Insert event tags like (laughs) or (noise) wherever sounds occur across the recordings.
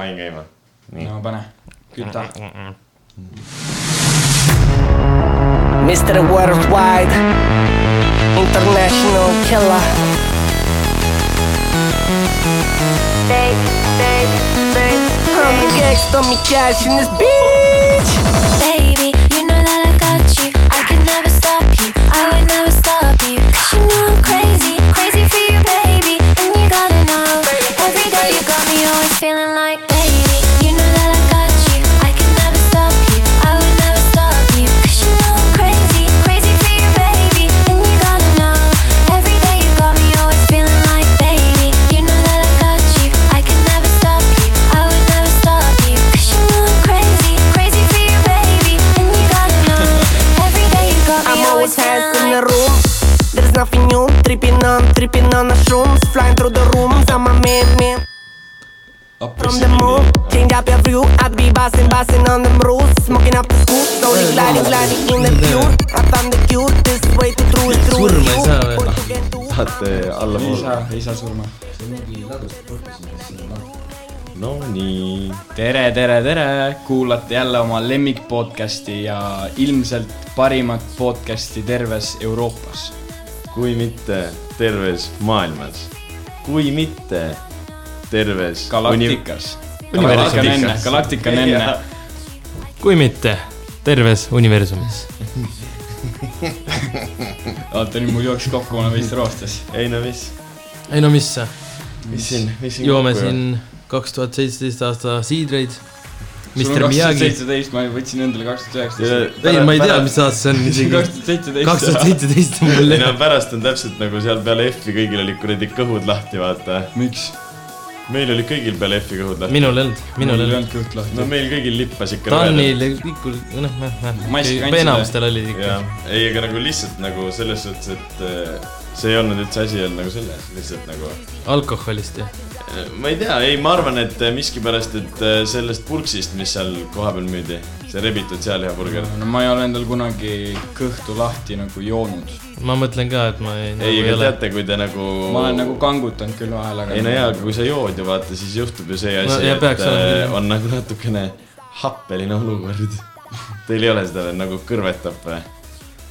panin käima. nii no pane, küta. Mr. Worldwide International Killer I'm the gangsta, me cash in this bitch tripping on, tripping on the shrooms Flying through the rooms, I'm a man, man From the moon, change up your view I'd be bossing, bossing on them rules Smoking up the scoop, slowly gliding, gliding in the pure I found the cure, this way to true true Surma ei saa või? tahate ei allapoole? saa, ei saa surma. no nii. tere, tere, tere, kuulate jälle oma lemmik podcasti ja ilmselt parimat podcasti terves Euroopas. Kui mitte terves maailmas, kui mitte terves Galaktikas. Galaktika on enne, Galaktika on enne. (laughs) kui mitte terves universumis. (laughs) oota, nüüd mul jooksis kokku, ma olen veits roostes. ei no mis, ei no mis mis siin, mis siin joome siin kaks tuhat seitseteist aasta siidreid. Mr Miyagi. seitseteist, ma võtsin endale kaks tuhat üheksateist. ei, ma ei tea, mis aasta see on (laughs) isegi. kaks tuhat seitseteist. kaks tuhat seitseteist on mul ei no pärast on täpselt nagu seal peale F-i kõigil olid kuradi kõhud lahti, vaata. miks? meil olid kõigil peale F-i kõhud lahti. minul ei olnud, minul ei olnud. kõht lahti no. meil kõigil lippas ikka. Tanil, Pikul, noh, noh, noh, enamustel olid ikka. ei, aga nagu lihtsalt nagu selles suhtes, et äh, see ei olnud üldse asi olnud nagu selles, lihtsalt nagu. alkoholist ja. ma ei tea, ei, ma arvan, et äh, miskipärast, et äh, sellest purksist, mis seal kohapeal müüdi, see rebitud sealihaburger. no ma ei ole endal kunagi kõhtu lahti nagu joonud. ma mõtlen ka, et ma ei, ei, nagu ei aga teate, kui te nagu. ma olen nagu kangutanud küll vahel, aga. ei no jaa, aga kui sa jood ju vaata, siis juhtub ju see No asi, ja et peaks olema äh, küll. on nagu natukene happeline olukord. (laughs) Teil ei ole seda veel nagu kõrvetab või?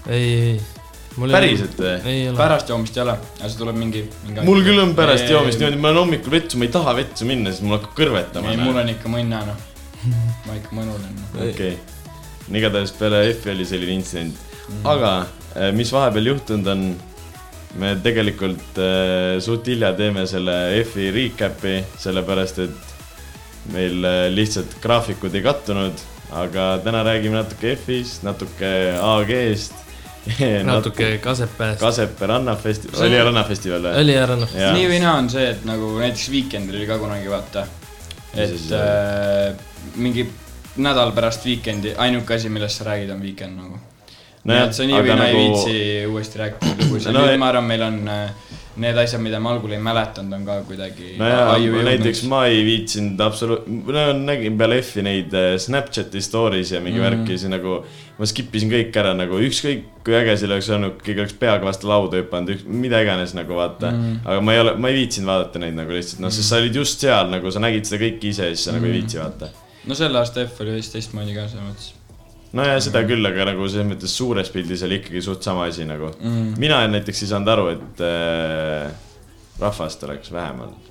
ei, ei. Päriselt või? ei pärast joomist ei ole, aga see tuleb mingi, mingi. mul küll on pärast joomist niimoodi, ma lähen hommikul vetsu, ma ei taha vetsu minna, siis mul hakkab kõrvetama. ei, mul on ikka mõnna noh. ma ikka mõnulen noh.. okei okay., igatahes peale F-i oli selline intsident mm., aga äh, mis vahepeal juhtunud on, me tegelikult äh, suht hilja teeme selle F-i recap'i, sellepärast et meil äh, lihtsalt graafikud ei kattunud, aga täna räägime natuke F-ist, natuke AG-st. (laughs) natuke Kasepääst. Kasepää rannafestival, oli rannafestival või? oli noh. Jaa. nii või naa on see, et nagu näiteks Weekendil oli ka kunagi vaata, et äh, mingi nädal pärast Weekendi, ainuke asi, millest sa räägid, on Weekend nagu. nii Nojah, et sa nii või naa ei nagu- viitsi uuesti rääkida lugusid No no,, ei- nüüd ma arvan, meil on äh, need asjad, mida ma algul ei mäletanud, on ka kuidagi no jaa, aju näiteks ma ei viitsinud absoluut, no nägin peale F-i neid äh, Snapchati stories ja mingi mm. Mhm. värki, siis nagu ma skip isin kõik ära nagu ükskõik kui äge see oleks olnud, keegi oleks peaga vastu lauda hüpanud, mida iganes nagu vaata mm. Mhm.. aga ma ei ole, ma ei viitsinud vaadata neid nagu lihtsalt noh, sest sa olid just seal nagu sa nägid seda kõike ise ja siis sa mm. nagu ei Mhm. viitsi vaata. no selle aasta F oli vist teistmoodi ka selles mõttes no ja seda küll, aga nagu selles mõttes suures pildis oli ikkagi suht sama asi nagu mm.. mina näiteks ei saanud aru, et äh, rahvast oleks vähem olnud.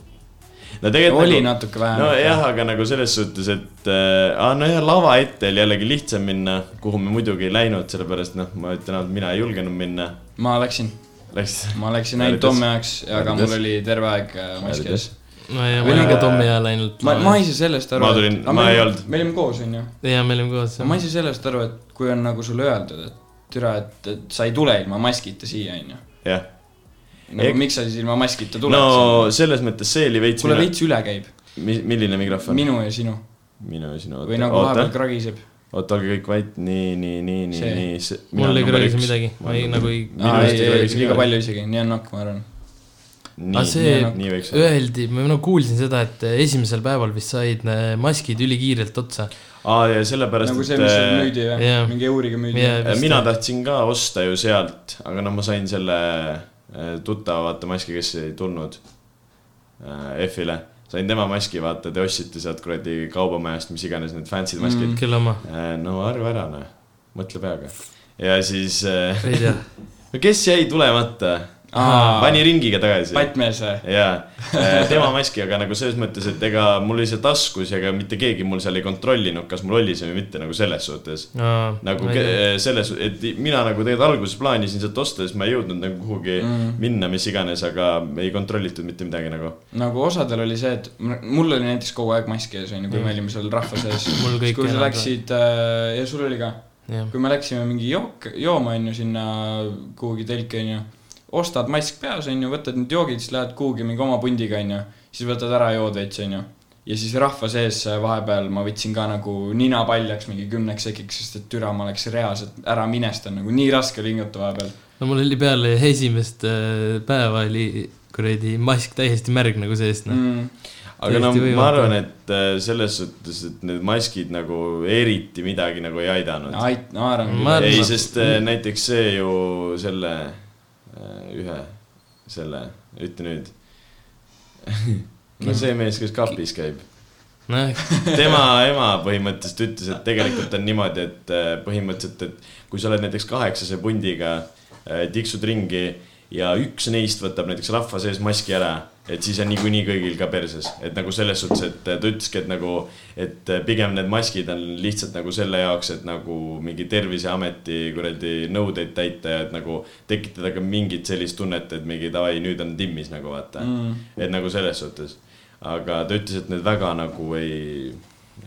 no tegelikult oli nagu, natuke vähem. nojah, aga nagu selles suhtes, et äh, nojah, lava ette oli jällegi lihtsam minna, kuhu me muidugi ei läinud, sellepärast noh, ma ütlen ausalt, mina ei julgenud minna. ma läksin, Läks, ma läksin ainult. Tomme jaoks, aga mul oli terve aeg äh, mask ees. Ja Või ma olin ka Tommi ajal ainult. ma, ma ei saa sellest aru. Ma tulin- ma ei olnud. me olime koos, onju. ja me olime koos. ma ei saa sellest aru, et kui on nagu sulle öeldud, et türa, et, et sa ei tule ilma maskita siia, onju. jah. nagu Ek- miks sa siis ilma maskita tuled no selles mõttes see oli veits. kuule, veits üle käib, milline mikrofon? minu ja sinu minu ja sinu. või nagu vahepeal kragiseb. oota, olge kõik vait, nii, nii, nii, nii, nii. mul ei kragise midagi, ma ei nagu ei. Ei, ei ei, liiga palju isegi, nii on nokk, ma arvan. Aga nii, see nii võiks olla. öeldi, ma no kuulsin seda, et esimesel päeval vist said äh, maskid ülikiirelt otsa. aa, ja sellepärast, nagu see, mis seal et müüdi jah, mingi euriga müüdi äh, mina tahtsin ka osta ju sealt, aga noh, ma sain selle tuttava vaata maski, kes ei tulnud F-ile. sain tema maski, vaata, te ostsite sealt kuradi kaubamajast, mis iganes need fancy'd maskid mm.. kelle oma, no arva ära, noh, mõtle peaga. ja siis ei tea. (laughs) no kes jäi tulemata, Aa. pani ringiga tagasi. Patmees või? jaa, (laughs) tema maski, aga nagu selles mõttes, et ega mul oli see taskus ja ega mitte keegi mul seal ei kontrollinud, kas mul oli see või mitte nagu selles suhtes. nagu ke- selles, et mina nagu tegelikult alguses plaanisin sealt osta, siis ma ei jõudnud nagu kuhugi mm. minna, mis iganes, aga ei kontrollitud mitte midagi nagu. nagu osadel oli see, et mul oli näiteks kogu aeg mask ees, onju, kui me olime seal rahva sees. (clears throat) Mul kõik kui sa läksid äh, ja sul oli ka, kui me läksime mingi jook, jooma, onju, sinna kuhugi telki, onju. Ostad mask peas, onju, võtad need joogid, siis lähed kuhugi mingi oma pundiga, onju. siis võtad ära, jood veits, onju. ja siis rahva sees vahepeal ma võtsin ka nagu nina paljaks mingi kümneks sekiks, sest et türa ma oleks reaalselt ära minestan, nagu nii raske oli hingata vahepeal. no mul oli peale esimest äh, päeva oli kuradi mask täiesti märg nagu seest, noh. Mm. aga no ma arvan, et äh, selles suhtes, et need maskid nagu eriti midagi nagu ei aidanud. ma arvan ei, sest äh, näiteks see ju selle ühe, selle, ütle nüüd. (laughs) no see mees, kes kapis käib, nojah, tema ema põhimõtteliselt ütles, et tegelikult on niimoodi, et äh, põhimõtteliselt, et kui sa oled näiteks kaheksase pundiga, tiksud ringi ja üks neist võtab näiteks rahva sees maski ära, et siis on niikuinii kõigil ka perses, et nagu selles suhtes, et ta ütleski, et nagu, et pigem need maskid on lihtsalt nagu selle jaoks, et nagu mingi terviseameti kuradi nõudeid täita ja et nagu tekitada ka mingit sellist tunnet, et mingi davai, nüüd on timmis nagu vaata mm.. et nagu selles suhtes, aga ta ütles, et need väga nagu ei,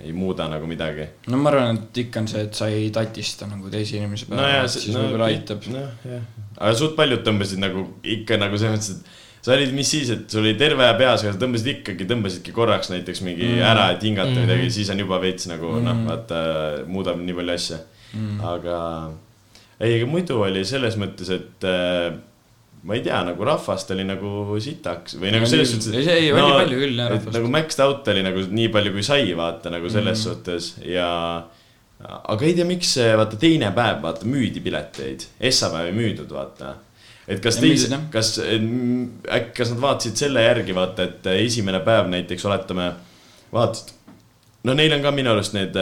ei muuda nagu midagi. no ma arvan, et ikka on see, et sa ei tatista nagu teise inimese peale no siis no, võib-olla aitab. noh, jah, aga suht paljud tõmbasid nagu ikka nagu selles mõttes, et sa olid, mis siis, et sul oli terve aja peas, aga sa tõmbasid ikkagi, tõmbasidki korraks näiteks mingi mm. ära, et hingata mm Mhm. midagi, siis on juba veits nagu mm. noh, vaata, muudab nii palju asja mm.. aga ei, aga muidu oli selles mõttes, et äh, ma ei tea, nagu rahvast oli nagu sitaks või nagu No selles suhtes. see oli palju küll, jah, rahvast. nagu maxed out oli nagu nii palju, kui sai, vaata nagu selles mm. suhtes ja. aga ei tea, miks see, vaata teine päev, vaata müüdi pileteid, esmapäev ei müüdud, vaata. Et kas jah., kas äkki, kas nad vaatasid selle järgi, vaata, et esimene päev näiteks oletame, vaatasid. no neil on ka minu arust need,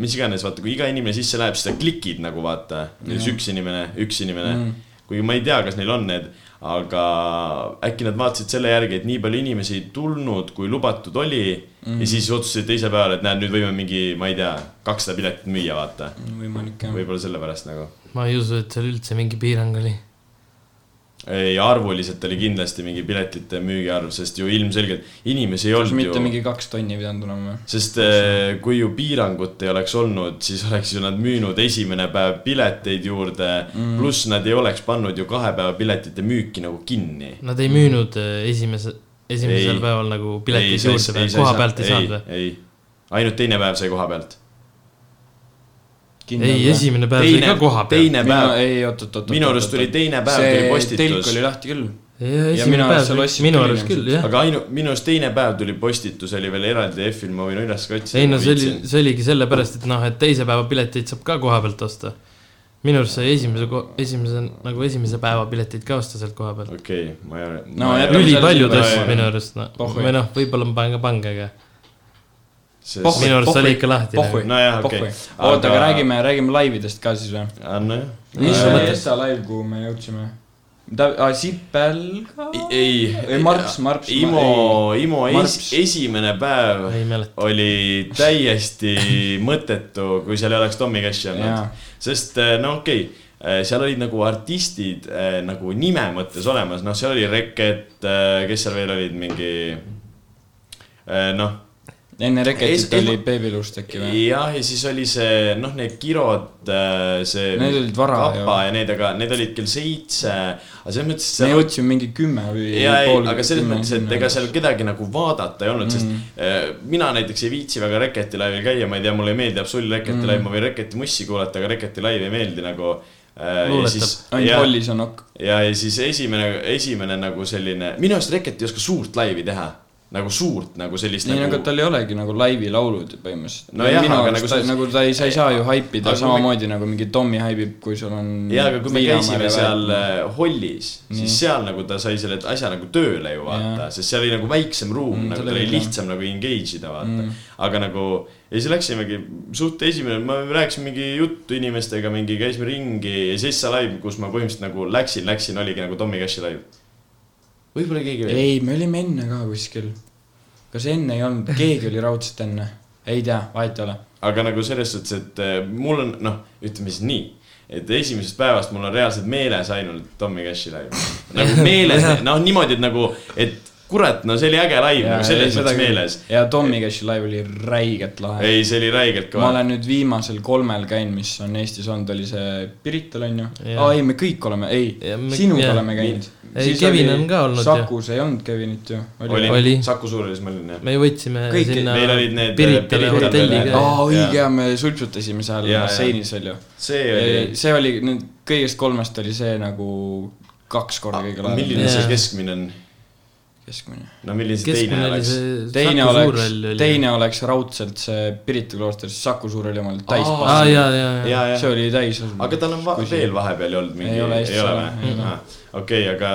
mis iganes, vaata, kui iga inimene sisse läheb, siis sa klikid nagu vaata, näiteks üks inimene, üks inimene mm.. kuigi ma ei tea, kas neil on need, aga äkki nad vaatasid selle järgi, et nii palju inimesi ei tulnud, kui lubatud oli mm.. ja siis otsustasid teisel päeval, et näed, nüüd võime mingi, ma ei tea, kakssada piletit müüa, vaata. võimalik jah. võib-olla sellepärast nagu. ma ei usu, et seal üldse mingi piirang oli. ei, arvuliselt oli kindlasti mingi piletite müügiarv, sest ju ilmselgelt inimesi ei olnud mitte ju mingi kaks tonni pidanud või? sest eh, kui ju piirangut ei oleks olnud, siis oleks ju nad müünud esimene päev pileteid juurde mm.. pluss nad ei oleks pannud ju kahe päeva piletite müüki nagu kinni. Nad ei müünud äh, esimese, esimesel Ei. päeval nagu pileteid juurde või, koha pealt ei saanud või? ei, ainult teine päev sai koha pealt. ei, esimene päev sai ka koha pealt. teine päev, ei, oot, oot, oot. minu arust tuli teine päev tuli telk postitus oli. lahti küll. ja minu arust seal päev ostsid, minu arust küll, jah. aga ainu-, minu arust teine päev tuli postitus, oli veel eraldi F-il, ma võin üles ka otsida. ei no see oli, see oligi sellepärast, et noh, et teise päeva pileteid saab ka koha pealt osta. minu arust sai esimese, esimese nagu esimese päeva pileteid ka osta sealt koha pealt. okei okay,, ma ei ole. No ülipaljud asjad minu arust, noh, või noh, võib-olla ma panen ka pange, aga Pohhui. minu arust oli ikka lahti. Nojah, okei. pohhui. oota, aga Aga- räägime, räägime laividest ka siis või? nojah. mis Äh, oli mõttes- Essa live, kuhu me jõudsime? ta, Sipel ka? ei, Ei, Marps, Marps, Imo, Imo es, esimene päev oli täiesti (laughs) mõttetu, kui seal ei oleks Tommy Cashi olnud sest eh, no okei okay,, seal olid nagu artistid nagu nime mõttes olemas, noh, seal oli Reket, kes seal veel olid, mingi noh enne Reketit oli Baby Lust äkki või? jah, ja siis oli see noh, need Kirod, see. Need olid vara kapa ja need, aga need olid kell seitse, aga selles mõttes. me jõudsime mingi kümme või ja ei, aga selles mõttes, et ega seal kedagi nagu vaadata ei olnud mm, -hmm. sest äh, mina näiteks ei viitsi väga Reketi laivil käia, ma ei tea, mulle ei meeldi absoluutselt Reketi mm -hmm. laiv, ma võin Reketi mussi kuulata, aga Reketi laiv ei meeldi nagu äh,. Luuletab. ainult ja, Hollis on ok. ja, ja siis esimene, esimene nagu selline, minu arust Reket ei oska suurt laivi teha. Nagu suurt nagu sellist nii nagu nagu tal ei olegi nagu laivi laulud põhimõtteliselt No minu arust nagu selles- nagu ta ei, sa ei saa ju haipida kui me- samamoodi nagu mingi Tommy haibib, kui sul on jaa, aga kui me käisime seal värk. äh, Hollis, siis seal nagu ta sai selle asja nagu tööle ju vaata sest seal oli nagu väiksem ruum Mm, mm,, nagu tal oli jah. lihtsam nagu engage ida vaata Mm. mm.. aga nagu ja siis läksimegi suht esimene, ma rääkisin mingi juttu inimestega, mingi käisime ringi ja siis see live, kus ma põhimõtteliselt nagu läksin, läksin, oligi nagu Tommy Cashi live. Võib-olla keegi veel. ei, me olime enne ka kuskil. kas enne ei olnud, keegi oli raudselt enne? ei tea, vahet ei ole. aga nagu selles suhtes, et äh, mul on noh, ütleme siis nii, et esimesest päevast mul on reaalselt meeles ainult Tommy Cashi live. (laughs) nagu meeles, noh niimoodi, et nagu, et kurat, no see oli äge live nagu selles mõttes meeles. ja Tommy Cashi live oli räigelt lahe. ei, see oli räigelt ma kõva. olen nüüd viimasel kolmel käinud, mis on Eestis olnud, oli see Pirital onju. Aa ei, me kõik oleme, ei Ja, sinuga jaa. oleme käinud. Ei, Kevin on ka olnud ju. Sakus ei olnud Kevinit ju. oli, Oli. Saku Suurhallis ma olin jah. me ju võtsime Kõik- sinna meil olid need, Piritale hotelliga Jaa. aa, õige me suitsutasime seal basseinis veel ju. see oli, see oli, nüüd kõigest kolmest oli see nagu kaks korda kõige lahem. milline see keskmine on? keskmine. no milline see teine oleks? teine oleks Suurhall, teine oleks raudselt see Pirita klooster, siis Saku Suurhalli oma oli täis see oli täis. aga tal on va Kui- veel vahepeal ei olnud mingi, Ei ole ei ole või okei, aga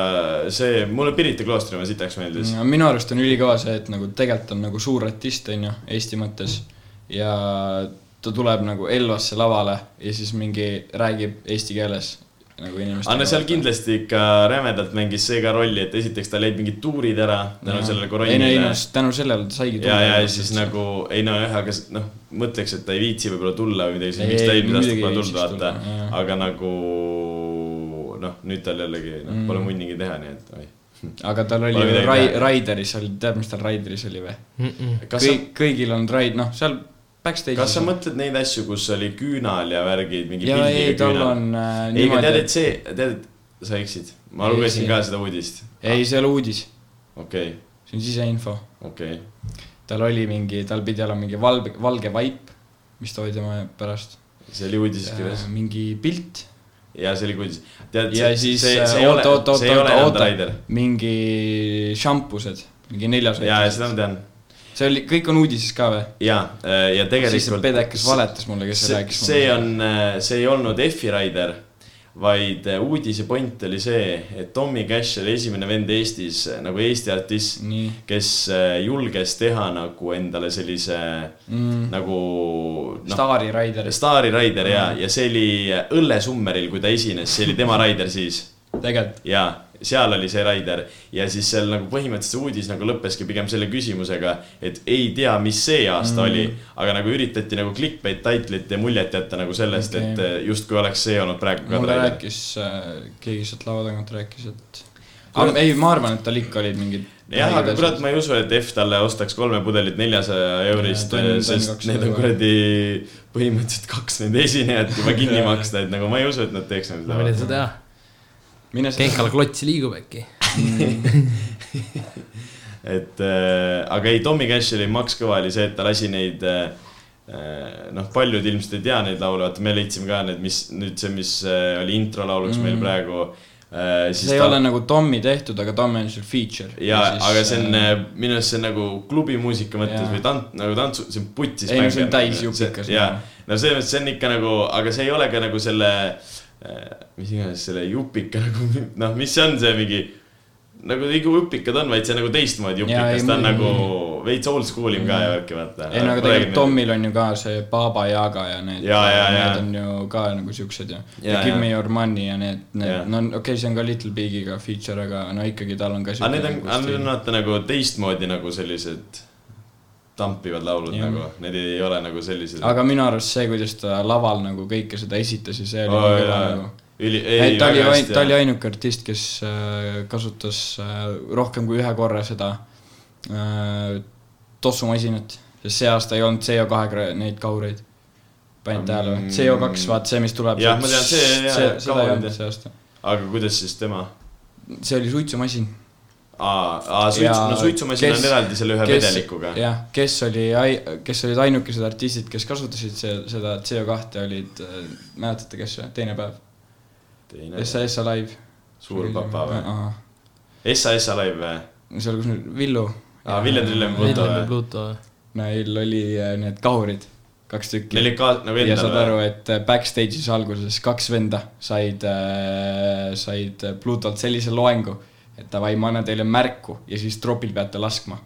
see, mulle Pirita kloostri oma sitaks meeldis. minu arust on ülikõva see, et nagu tegelikult on nagu suur artist, on ju, Eesti mõttes. ja ta tuleb nagu Elvasse lavale ja siis mingi räägib eesti keeles nagu inimestele. aga no seal. kindlasti ikka rämedalt mängis see ka rolli, et esiteks tal jäid mingid tuurid ära tänu sellele ei no, ei koroonile no. tänu sellele ta saigi ja, ja siis. nagu, ei no jah, aga noh, mõtleks, et ta ei viitsi võib-olla tulla või midagi, siis Ei, miks ta ei, eelmine aasta pole tulnud, vaata aga nagu noh, nüüd tal jällegi noh Mm., pole munnigi teha, nii et oi. aga tal oli ju. Raideris oli, tead, mis tal Raideris oli või? kas sa, kõik, kõigil on Raid, noh, seal backstage'is. kas sa mõtled neid asju, kus oli küünal ja värgid, mingi ei, pildiga tal küünal? on äh, ei, aga tead, et see, tead, et sa eksid. ma Ei, lugesin see- ka seda uudist. ei, see ei ole uudis, okei, see on siseinfo. okei. tal oli mingi, tal pidi olema mingi valge, valge vaip, mis toodi tema pärast. see oli uudises kirjas. mingi pilt ja see oli uudis. tead, ja see, siis see, äh, ei ei mingi šampused, mingi neljas. ja, ja seda ma tean. See oli, kõik on uudises ka või? ja, ja siis see tegelikult. pedekas valetas mulle, kes see rääkis. see on, see ei olnud F-i Raider, vaid äh, uudise point oli see, et Tommy Cash oli esimene vend Eestis nagu Eesti artist, kes äh, julges teha nagu endale sellise mm.. nagu noh, Staari Raider, staari Raider ja, ja see oli Õllesummeril, kui ta esines, see oli tema Raider siis tegelikult. ja seal oli see Raider ja siis seal nagu põhimõtteliselt see uudis nagu lõppeski pigem selle küsimusega, et ei tea, mis see aasta mm. oli, aga nagu üritati nagu clickbait title'it ja muljet jätta nagu sellest okay., et justkui oleks see olnud praegu ka mulle Raider. rääkis äh,, keegi sealt laua tagant rääkis, et aga ei, ma arvan, et tal ikka olid mingid jah, aga kurat, ma ei usu, et F talle ostaks kolme pudelit neljasaja eurist tonn sest need on kuradi põhimõtteliselt kaks nende esinejat juba kinni (laughs) maksta, et nagu ma ei usu, et nad teeks nagu mine sa seda. tea, mine Genkal klots liigub äkki. (laughs) et äh, aga ei, Tommy Cashil Max Kõva oli see, et ta lasi neid äh, äh, noh, paljud ilmselt ei tea neid laule, vaata me leidsime ka need, mis nüüd see, mis äh, oli introlauluks mm. meil Mm. praegu äh,. see ei ole nagu Tommy tehtud, aga Tommy on seal feature. ja, aga see on äh, minu arust see on nagu klubimuusika mõttes Jaa. või tant-, nagu tantsu, see on putsis. Ei, no see on täis jupikas, jaa no selles mõttes see on ikka nagu, aga see ei ole ka nagu selle, mis iganes selle jupika nagu, noh, mis see on see mingi nagu nagu jupikad on, vaid see nagu teistmoodi ei, jupikas, ta on nagu veits oldschool im ka ja värki vaata. ei no aga tegelikult Tommil on ju ka see Baba Yaga ja need, need on ju ka nagu siuksed ja, ja, ja Give me your money ja need, need, no okei okay,, see on ka Little Bigiga feature, aga no ikkagi tal on ka aga need on, aga need on vaata nagu teistmoodi nagu sellised tampivad laulud Jah. nagu, need ei ole nagu sellised. aga minu arust see, kuidas ta laval nagu kõike seda esitas ja see oli Oh, kõva jaa. nagu. üli, ei, ta oli ta oli ainuke artist, kes äh, kasutas äh, rohkem kui ühe korra seda äh, tossumasinat, sest see aasta ei olnud CO2 neid kaureid. panid tähele või? Mm. CO2, vaat see, mis tuleb. Jah, ma tean, see, see, seda ei olnud see aasta. aga kuidas siis tema? see oli suitsumasin. aa, aa, suits, no suitsumasin on eraldi selle ühe kes- vedelikuga. jah, kes oli, kes olid ainukesed artistid, kes kasutasid see, seda CO2 olid, mäletate, kes teine päev, teine, SAS Live. suur papa või? SAS Live või? seal, kus nüüd Villu aa, Villem Trillem Pluto või? Neil oli äh, need kahurid, kaks tükki. Neil olid ka nagu ja saad endal aru, või? et äh, backstage'is alguses kaks venda said, said Plutolt sellise loengu, et davai, ma annan teile märku ja siis tropil peate laskma.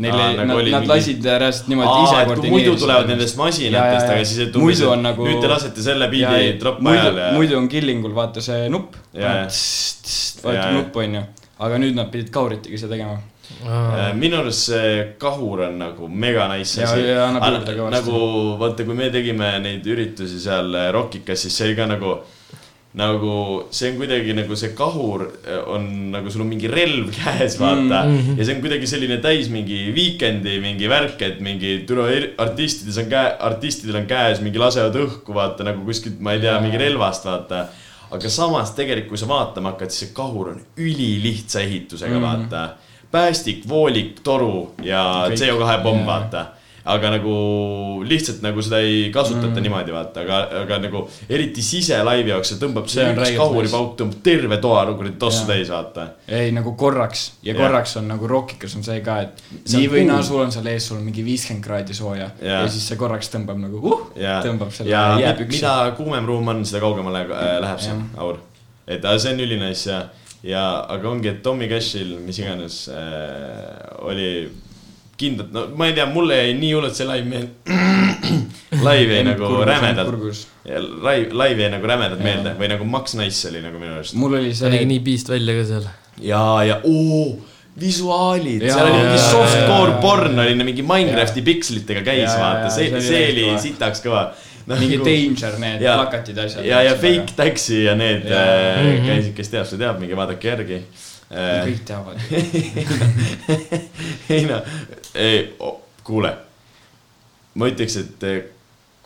Neil Aa, ei, nagu nad, nad mingi- lasid reaalselt niimoodi aa, ise et kui muidu tulevad nendest masinatest, aga siis, et muidu on nagu nüüd te lasete selle Ja, biidi ja, tropp muidu, peale ja muidu on killingul vaata see nupp, Ja, ja. nuppu onju, aga nüüd nad pidid kahuritega seda tegema. Äh, minu arust see kahur on nagu mega nice Ja- asi. nagu vaata, kui me tegime neid üritusi seal Rockikas, siis see oli ka nagu, nagu see on kuidagi nagu see kahur äh, on nagu sul on mingi relv (laughs) käes, vaata mm. -hmm. ja see on kuidagi selline täis mingi Weekend'i mingi värk, et mingi türa artistides on käe, artistidel on käes mingi lasevad õhku, vaata nagu kuskilt, ma ei tea, mingi relvast, vaata aga samas tegelikult, kui sa vaatama hakkad, siis see kahur on ülilihtsa ehitusega mm, -hmm. vaata. päästik, voolik, toru ja Kõik. CO2 pomm, vaata. Aga nagu lihtsalt nagu seda ei kasutata mm. niimoodi, vaata, aga, aga nagu eriti siselaivi jaoks, see tõmbab, see See üks kahuripauk tõmbab terve toa kuradi tossu Jaa. täis, vaata. ei nagu korraks ja korraks on nagu rockikas on see ka, et See nii või naa, sul on seal ees, sul on mingi viiskümmend kraadi sooja Jaa. ja siis see korraks tõmbab nagu uh, ja, tõmbab selle ja mi- jääpüksi. mida kuumem ruum on, seda kaugemale äh, läheb see aur. et see on ülinice ja, ja aga ongi, et Tommy Cashil, mis iganes äh, oli kindlalt, no ma ei tea, mulle jäi nii hullult see live meelde. (clears throat) live jäi nagu rämedalt, live, live jäi nagu rämedalt meelde või nagu Max Nice oli nagu minu arust. mul oli ta nägi see, nii piist välja ka seal. ja, ja oo, visuaalid, seal oli mingi softcore porn oli mingi Minecrafti pikslitega käis, vaata, see, see oli see oli kõva. sitaks kõva. mingi Danger, need ja- plakatid ja asjad. ja, ja Fake Taxi ja need äh, Mhm. käisid, kes teab, see teab, minge vaadake järgi. Kõik teavad. ei no, ei, kuule. ma ütleks, et eh,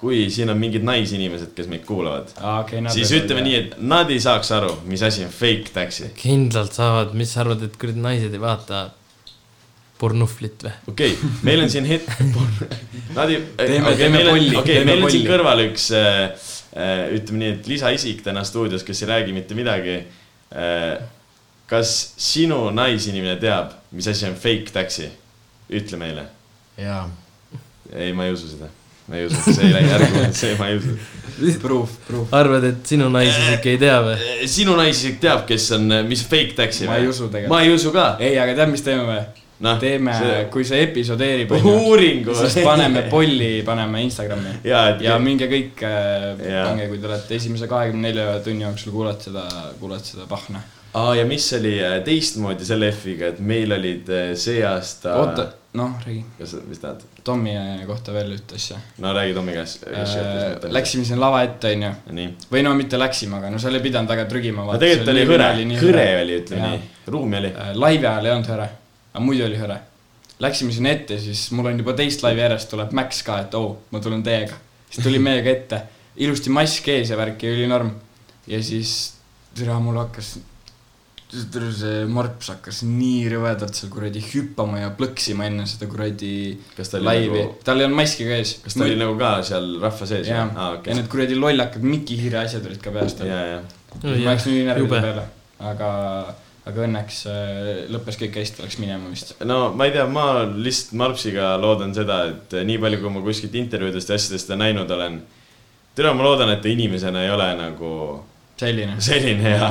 kui siin on mingid naisinimesed, kes meid kuulavad, okei, siis ütleme nii, et nad ei saaks aru, mis asi on fake taxi. kindlalt saavad, mis sa arvad, et kuradi naised ei vaata pornuhvlit või? okei okay,, meil on siin hetk, (laughs) nad ei, Teeme- okei, teeme meil on, polli, okei, meil on siin kõrval üks äh,, äh, ütleme nii, et lisaisik täna stuudios, kes ei räägi mitte midagi äh,. Kas sinu naisinimene teab, mis asi on fake taxi? ütle meile. jaa. ei, ma ei usu seda. ma ei usu, see ei läinud järgi, (laughs) see ma ei usu. Proof, proof. arvad, et sinu naisisik ei tea või? sinu naisisik teab, kes on, mis fake taxi ma ei usu tegelikult. ma ei usu ka. ei, aga tead, mis teeme või? noh, teeme, kui see episodeerib, uuringu. siis paneme polli, paneme Instagrami. ja, et ja minge kõik, Jaa. pange, kui te olete esimese kahekümne nelja tunni jooksul kuulate seda, kuulate seda pahna. aa, ja mis oli äh, teistmoodi selle F-iga, et meil olid äh, see aasta. oota, noh, räägi. kas, mis tahad? Tommi kohta veel ühte asja. no räägi Tommi käest. Läksime sinna lava ette, onju. või no mitte läksime, aga no seal ei pidanud väga trügima. no tegelikult oli hõre, hõre oli, ütleme nii, ruumi oli. Äh, laivi ajal ei olnud hõre, aga muidu oli hõre. Läksime sinna ette, siis mul on juba teist laivi järjest tuleb Max ka, et oo oh,, ma tulen teiega. siis tuli meiega ette, ilusti mask ees ja värk ja ülinorm. ja siis, tere, mul hakkas, see marps hakkas nii rõvedalt seal kuradi hüppama ja plõksima enne seda kuradi laivi nagu,, tal ei olnud maski ka ees. kas ta oli nagu ka seal rahva sees? jah, ja okei. need kuradi lollakad Miki Hiire asjad olid ka peas tal. ja, ja. ma läks nii jube. peale, aga, aga õnneks äh, lõppes kõik hästi, läks minema vist. no ma ei tea, ma lihtsalt Marpsiga loodan seda, et nii palju, kui ma kuskilt intervjuudest ja asjadest teda näinud olen. tere, ma loodan, et ta inimesena ei ole nagu selline. selline ja,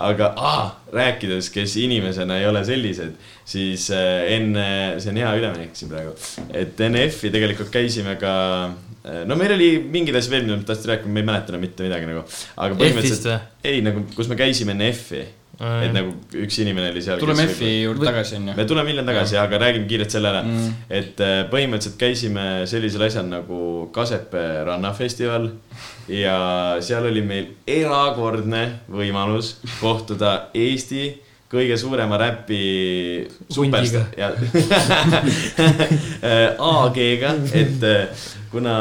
aga ah, rääkides, kes inimesena ei ole sellised, siis äh, enne, see on hea üleminek siin praegu, et enne F-i tegelikult käisime ka, no meil oli mingeid asju veel, mida ma tahtsin rääkida, ma ei mäleta enam mitte midagi nagu. aga F-ist või? ei nagu, kus me käisime enne F-i, et nagu üks inimene oli seal. tuleme F-i juurde tagasi, onju. me tuleme hiljem tagasi, aga räägime kiirelt selle ära Mm. et äh, põhimõtteliselt käisime sellisel asjal nagu Kasepää rannafestival ja seal oli meil erakordne võimalus kohtuda Eesti kõige suurema räpi superstaar- ja (laughs) AG-ga, et äh, kuna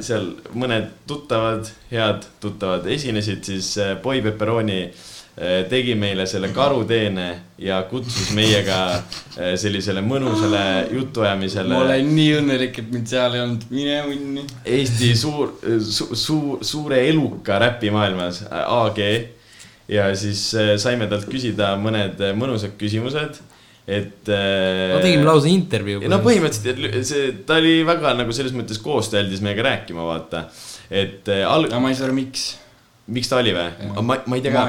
seal mõned tuttavad, head tuttavad esinesid, siis äh, Boy Pepperoni äh, tegi meile selle karuteene ja kutsus meiega äh, sellisele mõnusale jutuajamisele ma olen nii õnnelik, et mind seal ei olnud, mine munni. Eesti suur su,, su, suure eluka räpimaailmas, AG. ja siis äh, saime talt küsida mõned äh, mõnusad küsimused. et äh, no tegime lausa intervjuu. no põhimõtteliselt see, ta oli väga nagu selles mõttes koostöö andis meiega rääkima, vaata. et äh, al- aga, ma ei saa aru, miks. Miks ta oli või ma, ma ei tea ka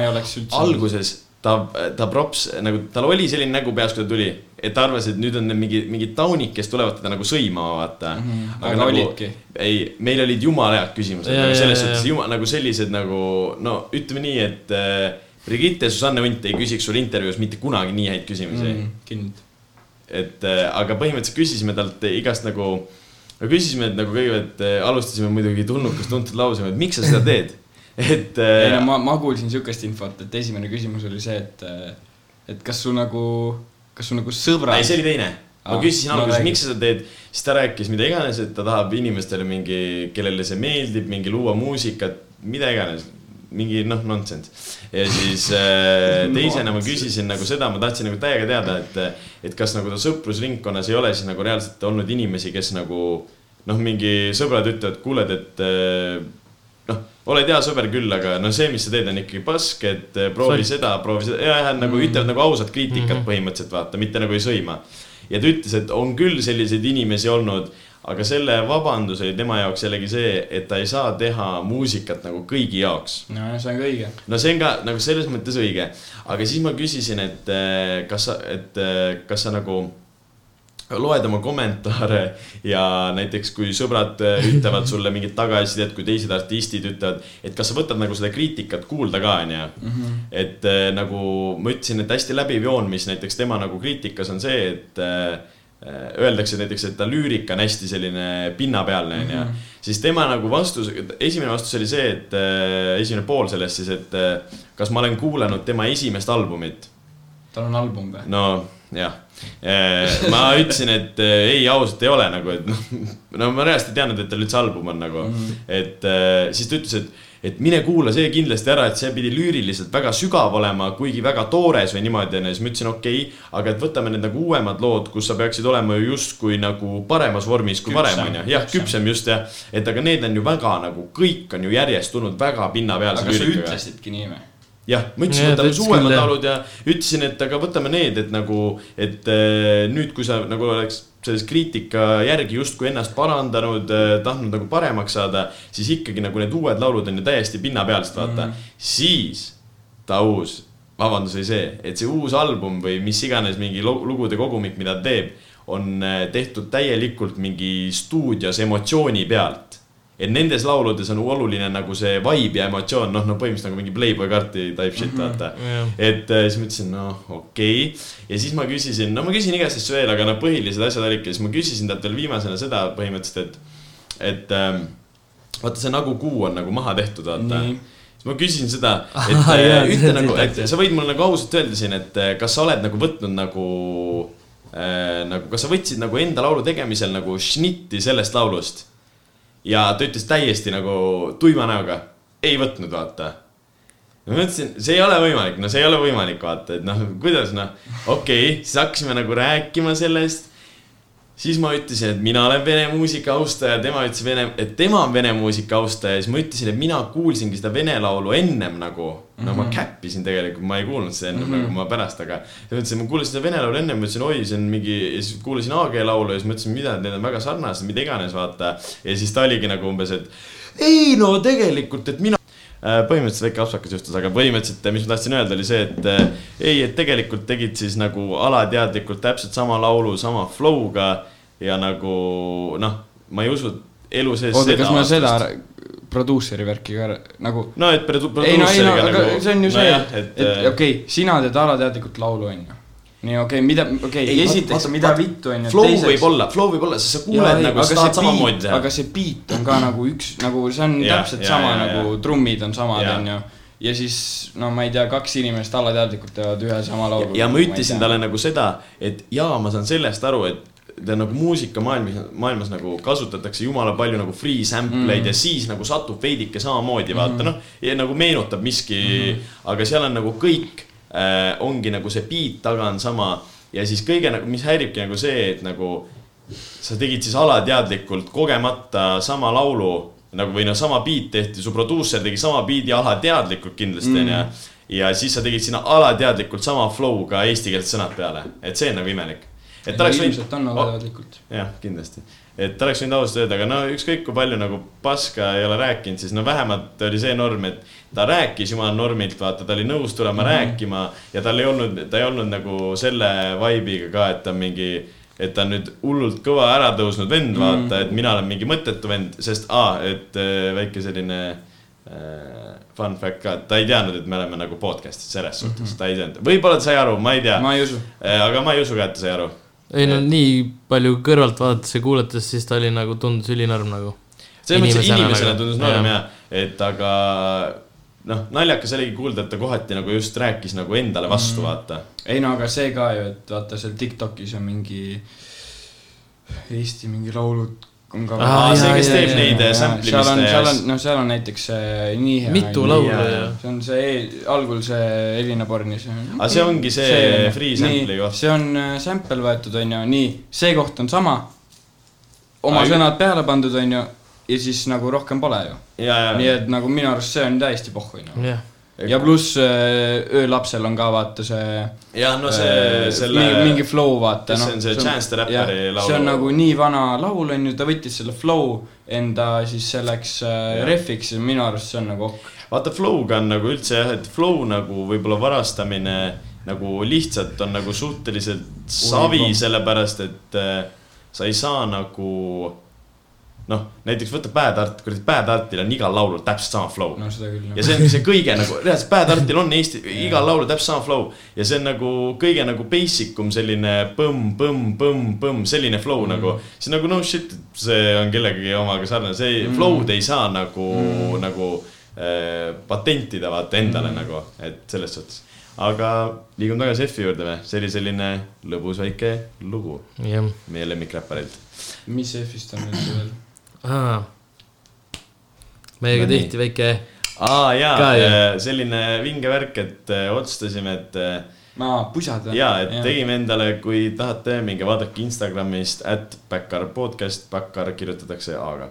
alguses ta, ta props nagu, tal oli selline nägu peas, kui ta tuli, et ta arvas, et nüüd on mingi, mingid taunid, kes tulevad teda nagu sõimama, vaata mm. Mhm, aga olidki. ei, meil olid jumala head küsimused, Ja, nagu ja, selles ja, suhtes ja. jumal, nagu sellised nagu no ütleme nii, et äh, Brigitte Susanne Unt ei küsiks sul intervjuus mitte kunagi nii häid küsimusi mm.. Mm, kind. et äh, aga põhimõtteliselt küsisime talt igast nagu, küsisime, et nagu kõigepealt äh, alustasime muidugi tulnukas tuntud lausega, et miks sa seda teed. Et ei no äh, ma, ma kuulsin sihukest infot, et esimene küsimus oli see, et, et kas su nagu, kas su nagu sõbrad. ei, see oli teine. ma Aa, küsisin no alguses, miks sa seda teed, siis ta rääkis mida iganes, et ta tahab inimestele mingi, kellele see meeldib, mingi luua muusikat, mida iganes, mingi noh, nonsense. ja siis äh, (laughs) teisena ma küsisin nagu seda, ma tahtsin nagu täiega teada, et, et kas nagu ta sõprusringkonnas ei ole siis nagu reaalselt olnud inimesi, kes nagu noh, mingi sõbrad ütlevad, kuule, et äh, oled hea sõber küll, aga no see, mis sa teed, on ikkagi pask, et eh, proovi Sorry. seda, proovi seda ja, ja nagu ütlevad nagu ausat kriitikat mm. -hmm. põhimõtteliselt vaata, mitte nagu ei sõima. ja ta ütles, et on küll selliseid inimesi olnud, aga selle vabandus oli tema jaoks jällegi see, et ta ei saa teha muusikat nagu kõigi jaoks no see on ka õige. no see on ka nagu selles mõttes õige, aga siis ma küsisin, et eh, kas sa, et eh, kas sa nagu loed oma kommentaare ja näiteks kui sõbrad eh, ütlevad (laughs) sulle mingit tagasisidet, kui teised artistid ütlevad, et kas sa võtad nagu seda kriitikat kuulda ka, onju. et eh, nagu ma ütlesin, et hästi läbiv joon, mis näiteks tema nagu kriitikas on see, et eh, öeldakse näiteks, et ta lüürika on hästi selline pinnapealne, onju. siis tema nagu vastus, esimene vastus oli see, et esimene pool sellest siis, et kas ma olen kuulanud tema esimest albumit tal on album või? no jah, ma ütlesin, et eh, ei, ausalt ei ole nagu, et noh, no ma reaalselt ei teadnud, et tal üldse album on nagu mm. -hmm. et eh, siis ta ütles, et, et mine kuula see kindlasti ära, et see pidi lüüriliselt väga sügav olema, kuigi väga toores või niimoodi onju, siis ma ütlesin, okei okay,, aga et võtame need nagu uuemad lood, kus sa peaksid olema ju justkui nagu paremas vormis kui varem Küpsem. onju, jah, Küpsem. just jah, et aga need on ju väga nagu kõik on ju järjest tulnud väga pinnapealse aga sa lüürikaga ütlesidki nii või? jah, ma ütlesin, võtame jah. laulud ja ütlesin, et aga võtame need, et nagu, et eh, nüüd, kui sa nagu oleks selles kriitika järgi justkui ennast parandanud, tahtnud nagu paremaks saada, siis ikkagi nagu need uued laulud on ju täiesti pinnapealsed, vaata mm.. siis ta uus vabandus oli see, et see uus album või mis iganes mingi lugude kogumik, mida ta teeb, on eh, tehtud täielikult mingi stuudios emotsiooni pealt et nendes lauludes on oluline nagu see vibe ja emotsioon, noh, no põhimõtteliselt nagu mingi Playboy karti type shit, vaata. jah. et äh, siis ma ütlesin, noh, okei okay.. ja siis ma küsisin, no ma küsin igast asju veel, aga no põhilised asjad olidki, siis ma küsisin talt veel viimasena seda põhimõtteliselt, et, et ähm, vaata see nagu kuu on nagu maha tehtud, vaata Nii. siis ma küsisin seda, (laughs) et äh, ütle see nagu, et sa võid mulle nagu ausalt öelda siin, et äh, kas sa oled nagu võtnud nagu äh,. nagu, kas sa võtsid nagu enda laulu tegemisel nagu šnitti sellest laulust? Ja ta ütles täiesti nagu tuima näoga, ei võtnud, vaata. ma mõtlesin, see ei ole võimalik, no see ei ole võimalik, vaata, et noh, kuidas noh, okei okay,, siis hakkasime nagu rääkima sellest siis ma ütlesin, et mina olen vene muusika austaja, tema ütles vene, et tema on vene muusika austaja ja siis ma ütlesin, et mina kuulsingi seda vene laulu ennem nagu mm. -hmm. no ma käppisin tegelikult, ma ei kuulnud seda ennem mm -hmm. nagu ma pärast, aga. siis ma ütlesin, ma kuulasin seda vene laulu ennem, ma ütlesin, oi, see on mingi, ja siis kuulasin AG laulu ja siis mõtlesin, mida, need on väga sarnased, mida iganes, vaata. ja siis ta oligi nagu umbes, et ei no tegelikult, et mina põhimõtteliselt väike apsakas juhtus, aga põhimõtteliselt, mis ma tahtsin öelda, oli see, et äh, ei, et tegelikult tegid siis nagu alateadlikult täpselt sama laulu sama flow'ga ja nagu noh, ma ei usu elu sees. oota, kas ma seda produusseri värki ka nagu. no et produ- ei no, ei no, aga nagu- see on ju see nojah,, et, et, äh, okei okay,, sina teed alateadlikult laulu, onju. Nii okei okay,, mida, okei okay,, esiteks, mida vittu, onju. flow võib olla, flow võib olla, sest sa kuuled nagu, sa tahad samamoodi teha. aga see beat on ka nagu üks, nagu see on Jah, täpselt ja, sama ja, nagu trummid on samad, Jah. onju. ja siis, no ma ei tea, kaks inimest alateadlikult teevad ühe sama laulu. ja ma ütlesin talle nagu seda, et jaa, ma saan sellest aru, et ta nagu muusikamaailmas, maailmas nagu kasutatakse jumala palju nagu free sample eid mm. ja siis nagu satub veidike samamoodi, vaata noh, ja nagu meenutab miski mm, aga seal on nagu kõik äh, ongi nagu see beat taga on sama ja siis kõige nagu, mis häiribki nagu see, et nagu sa tegid siis alateadlikult kogemata sama laulu nagu või noh, sama beat tehti, su produusser tegi sama beat'i alateadlikult kindlasti onju mm. ja siis sa tegid sinna alateadlikult sama flow ka eestikeelsed sõnad peale, et see on nagu imelik. et ta oleks ilmselt on võinud, alateadlikult. jah, kindlasti, et ta oleks võinud ausalt öelda, aga no ükskõik kui palju nagu paska ei ole rääkinud, siis no vähemalt oli see norm, et ta rääkis jumala normilt, vaata, ta oli nõus tulema mm -hmm. rääkima ja tal ei olnud, ta ei olnud nagu selle vibe'iga ka, et ta mingi et ta on nüüd hullult kõva ära tõusnud vend, vaata, et mina olen mingi mõttetu vend, sest aa, et äh, väike selline äh, fun fact ka, et ta ei teadnud, et me oleme nagu podcast'is selles suhtes mm, -hmm. ta ei teadnud, võib-olla ta sai aru, ma ei tea, ma ei usu. aga ma ei usu ka, et ta sai aru. ei no nii palju kõrvalt vaadates ja kuulates, siis ta oli nagu, tundus ülinorm nagu. selles mõttes, et Inimesena nagu, tundus noorem jah. ja, et aga noh, naljakas oligi kuulda, et ta kohati nagu just rääkis nagu endale vastu, vaata. ei no aga see ka ju, et vaata seal Tiktokis on mingi Eesti mingi laulud on ka. Aa, see, kes teeb jaa, neid seal on, seal on, noh, seal on näiteks see nii hea. mitu laulu ja. see on see, algul see Elina Borni, see. Aga see ongi see free sample'i koht. see on äh, sample võetud, onju, nii, see koht on sama. oma Aga- sõnad peale pandud, onju, ja siis nagu rohkem pole ju. ja, nii et nagu minu arust see on täiesti pohhu, onju. jah, ja pluss äh, öölapsel on ka vaata see. ja no see, selle mingi, flow vaata see on see Chance the Rapperi laulu- see on nagu nii vana laul onju, ta võttis selle flow enda siis selleks äh, Jah. ref'iks ja minu arust see on nagu ok. vaata flow'ga on nagu üldse jah, et flow nagu võib-olla varastamine nagu lihtsalt on nagu suhteliselt savi, sellepärast et äh, sa ei saa nagu noh, näiteks võta Bad Art, kuradi Bad Artil on igal laulul täpselt sama flow no ja see ongi see kõige nagu, (laughs) reaalselt Bad Artil on Eesti, igal laulul täpselt sama flow ja see on nagu kõige nagu basic um selline põmm, põmm, põmm, põmm, selline flow mm. nagu. see on nagu no shit, see on kellegi omaga sarnane, see mm. flow'd ei saa nagu mm., nagu äh, patentida vaata endale mm. nagu, et selles suhtes. aga liigume tagasi F-i juurde või, see oli selline lõbus väike lugu jah. meie lemmikräpparilt. mis F-ist on nüüd veel? Meiega No nii. tehti väike, aa jaa jah., selline vinge värk, et äh, otsustasime, et äh, aa, pusad või? ja, et tegime endale, kui tahate, minge vaadake Instagramist, at Backar podcast, Backar kirjutatakse A-ga.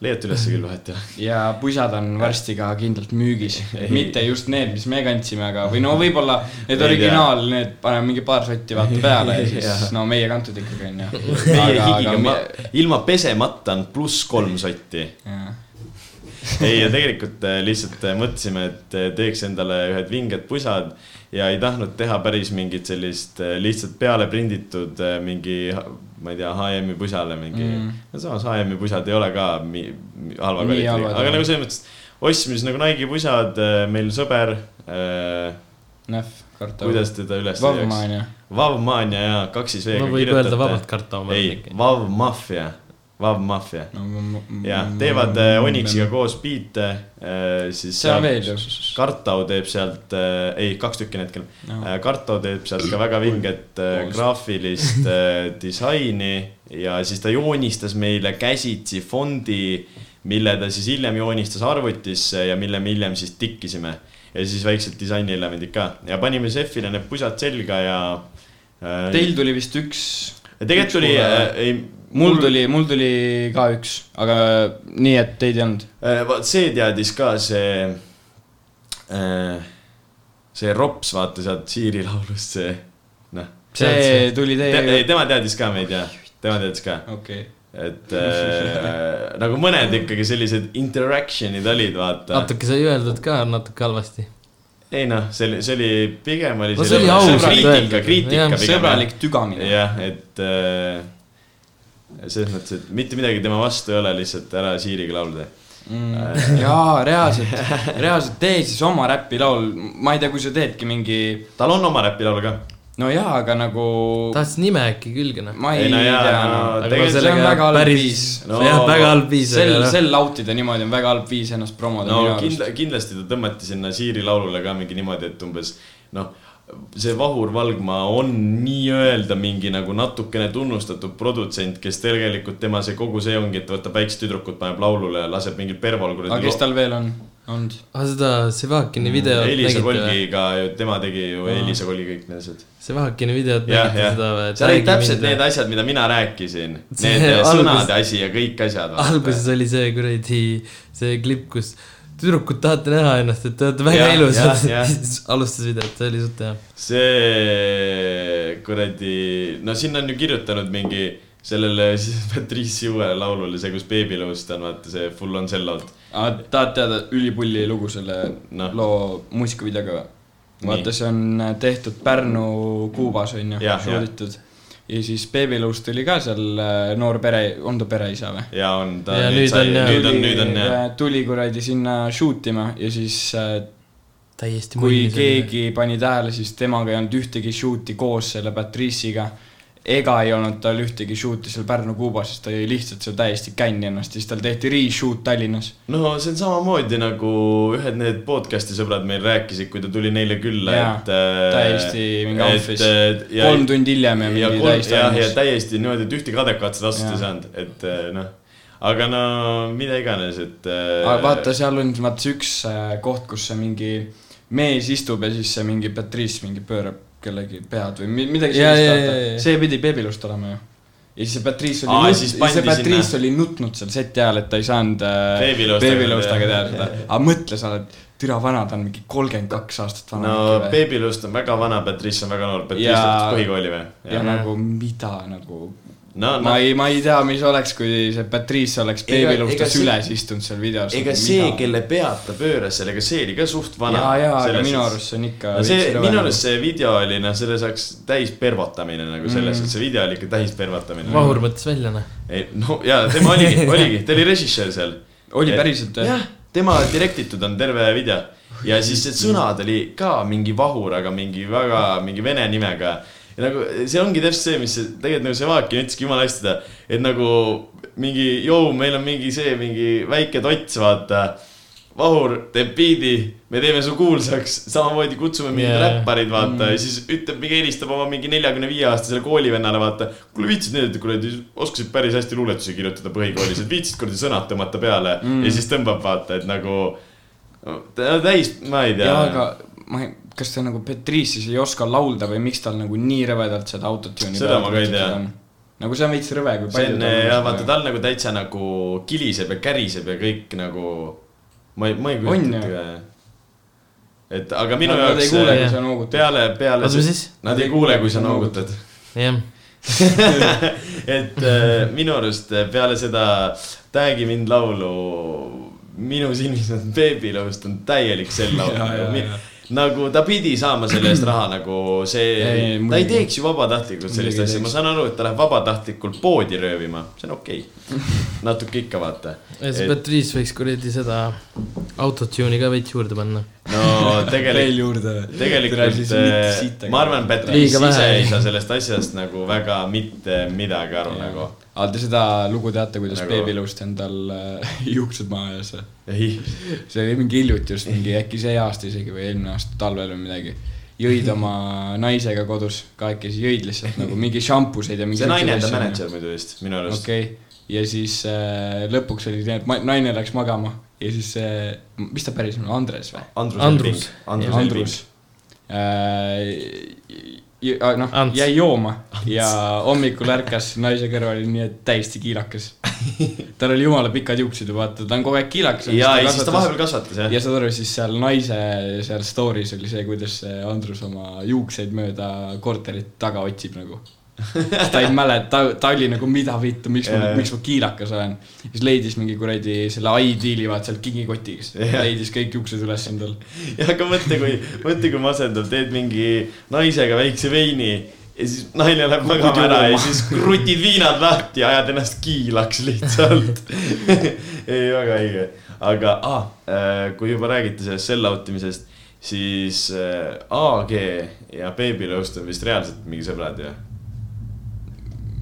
Leiate ülesse küll vahet ole. ja pusad on varsti ka kindlalt müügis, mitte just need, mis me kandsime, aga, või no võib-olla need originaal, need paneme mingi paar sotti vaata peale ja (laughs) Jah. siis no meie kantud ikkagi onju. meie higiga, ilma pesemata on pluss kolm sotti. ei, ja tegelikult äh, lihtsalt äh, mõtlesime, et äh, teeks endale ühed vinged pusad ja ei tahtnud teha päris mingit sellist lihtsalt peale prinditud mingi, ma ei tea, HM-i pusale mingi Mm. no samas HM-i pusad ei ole ka mi, mi, halva kvaliteediga, aga nagu selles mõttes, ostsime siis nagu Nike'i pusad, meil sõber äh,, Nähv, karta. kuidas teda üles Vavmaania. Vavmania ja kaks siis V-ga no võib öelda vabalt karta oma ei, Vav Mafia, Vav Mafia ja teevad äh, Onyxiga koos biite äh,, siis. seal on ju. Kartau teeb sealt äh,, ei, kaks tükki on hetkel No. äh,. Kartau teeb sealt ka väga vinget äh, graafilist äh, (laughs) disaini ja siis ta joonistas meile käsitsi fondi, mille ta siis hiljem joonistas arvutisse ja mille me hiljem siis tikkisime. ja siis väiksed disainielemendid ka ja panime Zefile need pusad selga ja äh,. Teil tuli vist üks, tegelikult tuli äh,, mul tuli, mul tuli ka üks, aga nii, et teid ei olnud. Äh, vaat see teadis ka see äh,, see Rops, vaata sealt Siiri laulust see, noh. see tuli Te, teie ei, tema teadis ka meid ja, tema teadis ka, okei okay., et äh, nagu mõned ikkagi sellised interaction'id olid, vaata. natuke sai öeldud ka natuke halvasti. Ei noh, see oli, see oli pigem oli No see oli ausalt kriitika, kriitika sõbralik tügamine. jah, et äh, selles mõttes, et mitte midagi tema vastu ei ole, lihtsalt ära Siiriga laulda. mm.. (laughs) jaa, reaalselt, (laughs) reaalselt tee siis oma räpilaul, ma ei tea, kui sa teedki mingi, tal on oma räpilaul ka. No jaa, aga nagu tahtis nime äkki külge noh. ma ei, Ei, no jaa, tea no no,, tegelikult see on väga halb päris- viis. No- jah, väga halb viis, sel sel lautida niimoodi on väga halb viis ennast promoda no kindla, kindlasti ta tõmmati sinna Siiri laulule ka mingi niimoodi, et umbes noh, see Vahur Valgma on nii-öelda mingi nagu natukene tunnustatud produtsent, kes tegelikult tema see kogu see ongi, et ta võtab väiksed tüdrukud, paneb laulule ja laseb mingil pervol aga kes tal veel on, olnud? ah seda Sevakini videot Elisa nägite või? Kolgiga, tema tegi ju Aa. Elisa Kolgi kõik need asjad. Sevakini videot nägite seda või?, seal olid täpselt need asjad, mida mina rääkisin. (laughs) Need algus- sõnade asi ja kõik asjad. alguses oli see kuradi, see klipp, kus tüdrukud tahate näha ennast, et te olete väga ilusad (laughs) siis alustas videot, see oli suht hea. see kuradi, no sinna on ju kirjutanud mingi sellele Patrice'i uuele laulule, see, kus Babylõust on, vaata see Full on sell out. Tahad teada ülipulli lugu selle Noh. loo muusikavideoga vaata, see on tehtud Pärnu Kuubas on ju, Jah, jah. shoot itud. ja siis Babylõust oli ka seal äh, noor pere, on ta pereisa või? ja on, ta Ja nüüd sai, on, jah. nüüd on, nüüd on jah. tuli kuradi sinna shoot ima ja siis äh, täiesti kui. keegi pani tähele, siis temaga ei olnud ühtegi shoot'i koos selle Patrice'iga ega ei olnud tal ühtegi shoot'i seal Pärnu Kuubas, siis ta jäi lihtsalt seal täiesti känni ennast, siis tal tehti reshoot Tallinnas. no see on samamoodi nagu ühed need podcast'i sõbrad meil rääkisid, kui ta tuli neile külla, et äh, täiesti mingi outfit. kolm tundi hiljem ja ja mingi täiesti jah, ja täiesti niimoodi, et ühtegi adekvaatset vastust Jaa. ei saanud, et äh, noh. aga no mida iganes, et äh, aga vaata, seal on vaata see üks äh, koht, kus see mingi mees istub ja siis see mingi Patrice mingi pöörab kellegi pead või mi- midagi sellist see pidi Babylust olema ju. ja siis see Patrice Aa, oli siis nut-, pandi see Patrice sinna- oli nutnud seal seti ajal, et ta ei saanud äh, teha seda. aga mõtle, sa oled türa vana, ta on mingi kolmkümmend kaks aastat vana no? Babylõust on väga vana, Patrice on väga noor, Patrice lõpetas põhikooli või? ja nagu mida nagu no, no ma ei, ma ei tea, mis oleks, kui see Patrice oleks see- üles istunud seal videos. ega see, kelle pead ta pööras seal, ega see oli ka suht vana. jaa, jaa, aga minu arust see on ikka no see, minu arust see video oli, noh, selle saaks täis pervatamine nagu selles Mm. et see video oli ikka täis pervatamine. Vahur mõtles välja, noh. ei, no jaa, tema (laughs) oligi, oligi, ta oli režissöör seal. oli päriselt või? jah, tema direktitud on terve video ja siis need sõnad oli ka mingi Vahur, aga mingi väga mingi vene nimega. Ja nagu see ongi täpselt see, mis see, tegelikult nagu Sevakin ütleski jumala hästi ta, et nagu mingi, joo, meil on mingi see mingi väike tots, vaata. Vahur teeb biidi, me teeme su kuulsaks, samamoodi kutsume mingid yeah. räpparid, vaata mm. ja siis ütleb, mingi helistab oma mingi neljakümne viie aastasele koolivennale, vaata. kuule viitsid need, kuradi oskasid päris hästi luuletusi kirjutada põhikoolis, et viitsid kuradi sõnad tõmmata peale mm. ja siis tõmbab, vaata, et nagu. täis, ma ei tea. jaa, aga ma ei, kas ta nagu Patrice siis ei oska laulda või miks tal nagu nii rõvedalt seda autotune'i Seda ma ka ei tea. nagu see on veits rõve, kui see palju on jah, vaata. tal nagu täitsa nagu kiliseb ja käriseb ja kõik nagu. ma ei, ma ei On kujuta ju. ette ka. et aga minu Nad ei jaoks kuule, kui sa noogutad. peale, peale oota, mis. siis? Nad ei kuule, kui sa noogutad. jah, (laughs) et äh, minu arust äh, peale seda Tag'i mind laulu minu silmis on Babylõust on täielik Jaa, jaa, nagu, ta pidi saama selle eest raha nagu see ta ei teeks ju vabatahtlikult sellist asja, ma saan aru, et ta läheb vabatahtlikult poodi röövima, see on okei okay. (laughs) natuke ikka vaata. ja see Patrice võiks kuradi seda autotune'i ka veits juurde panna. No tegelikult veel juurde. tegelikult ma arvan, Patrice ise ei saa sellest asjast nagu väga mitte midagi aru nagu. aga te seda lugu teate, kuidas Nagu- nagu... Babylõust endal äh, (laughs) juuksed maha ajas? ei, (laughs) see oli mingi hiljuti just mingi äkki see aasta isegi või eelmine aasta talvel või midagi. jõid (laughs) oma naisega kodus, kahekesi jõid lihtsalt nagu mingi šampuseid ja mingi. see naine on ta mänedžer muidu vist, minu arust okei okay., ja siis äh, lõpuks oli nii, et naine läks magama ja siis see, mis ta päris on, Andres või? Andrus Andrus. Andrus äh,. noh Ants., jäi jooma ja hommikul ärkas naise kõrval nii, et täiesti kiilakas. tal oli jumala pikad juuksed ju vaata, ta on kogu aeg kiilakas. ja, ja siis ta vahepeal kasvatas jah ja saad aru, siis seal naise seal story's oli see, kuidas see Andrus oma juukseid mööda korterit taga otsib nagu. Ta ei mäleta, ta, ta oli nagu mida vittu, miks ma miks ma kiilakas olen. siis leidis mingi kuradi selle ID-li vaat sealt kingikotis, Jah. leidis kõik juuksed üles endal. ja aga mõtle, kui, mõtle, kui masendav, teed mingi naisega väikse veini ja siis naine läheb magama ära ja siis krutid viinad lahti ja ajad ennast kiilaks lihtsalt. (laughs) ei, väga õige, aga ah,, kui juba räägite sellest sell-out imisest, siis äh, AG ja Babylõust on vist reaalselt mingi sõbrad ju.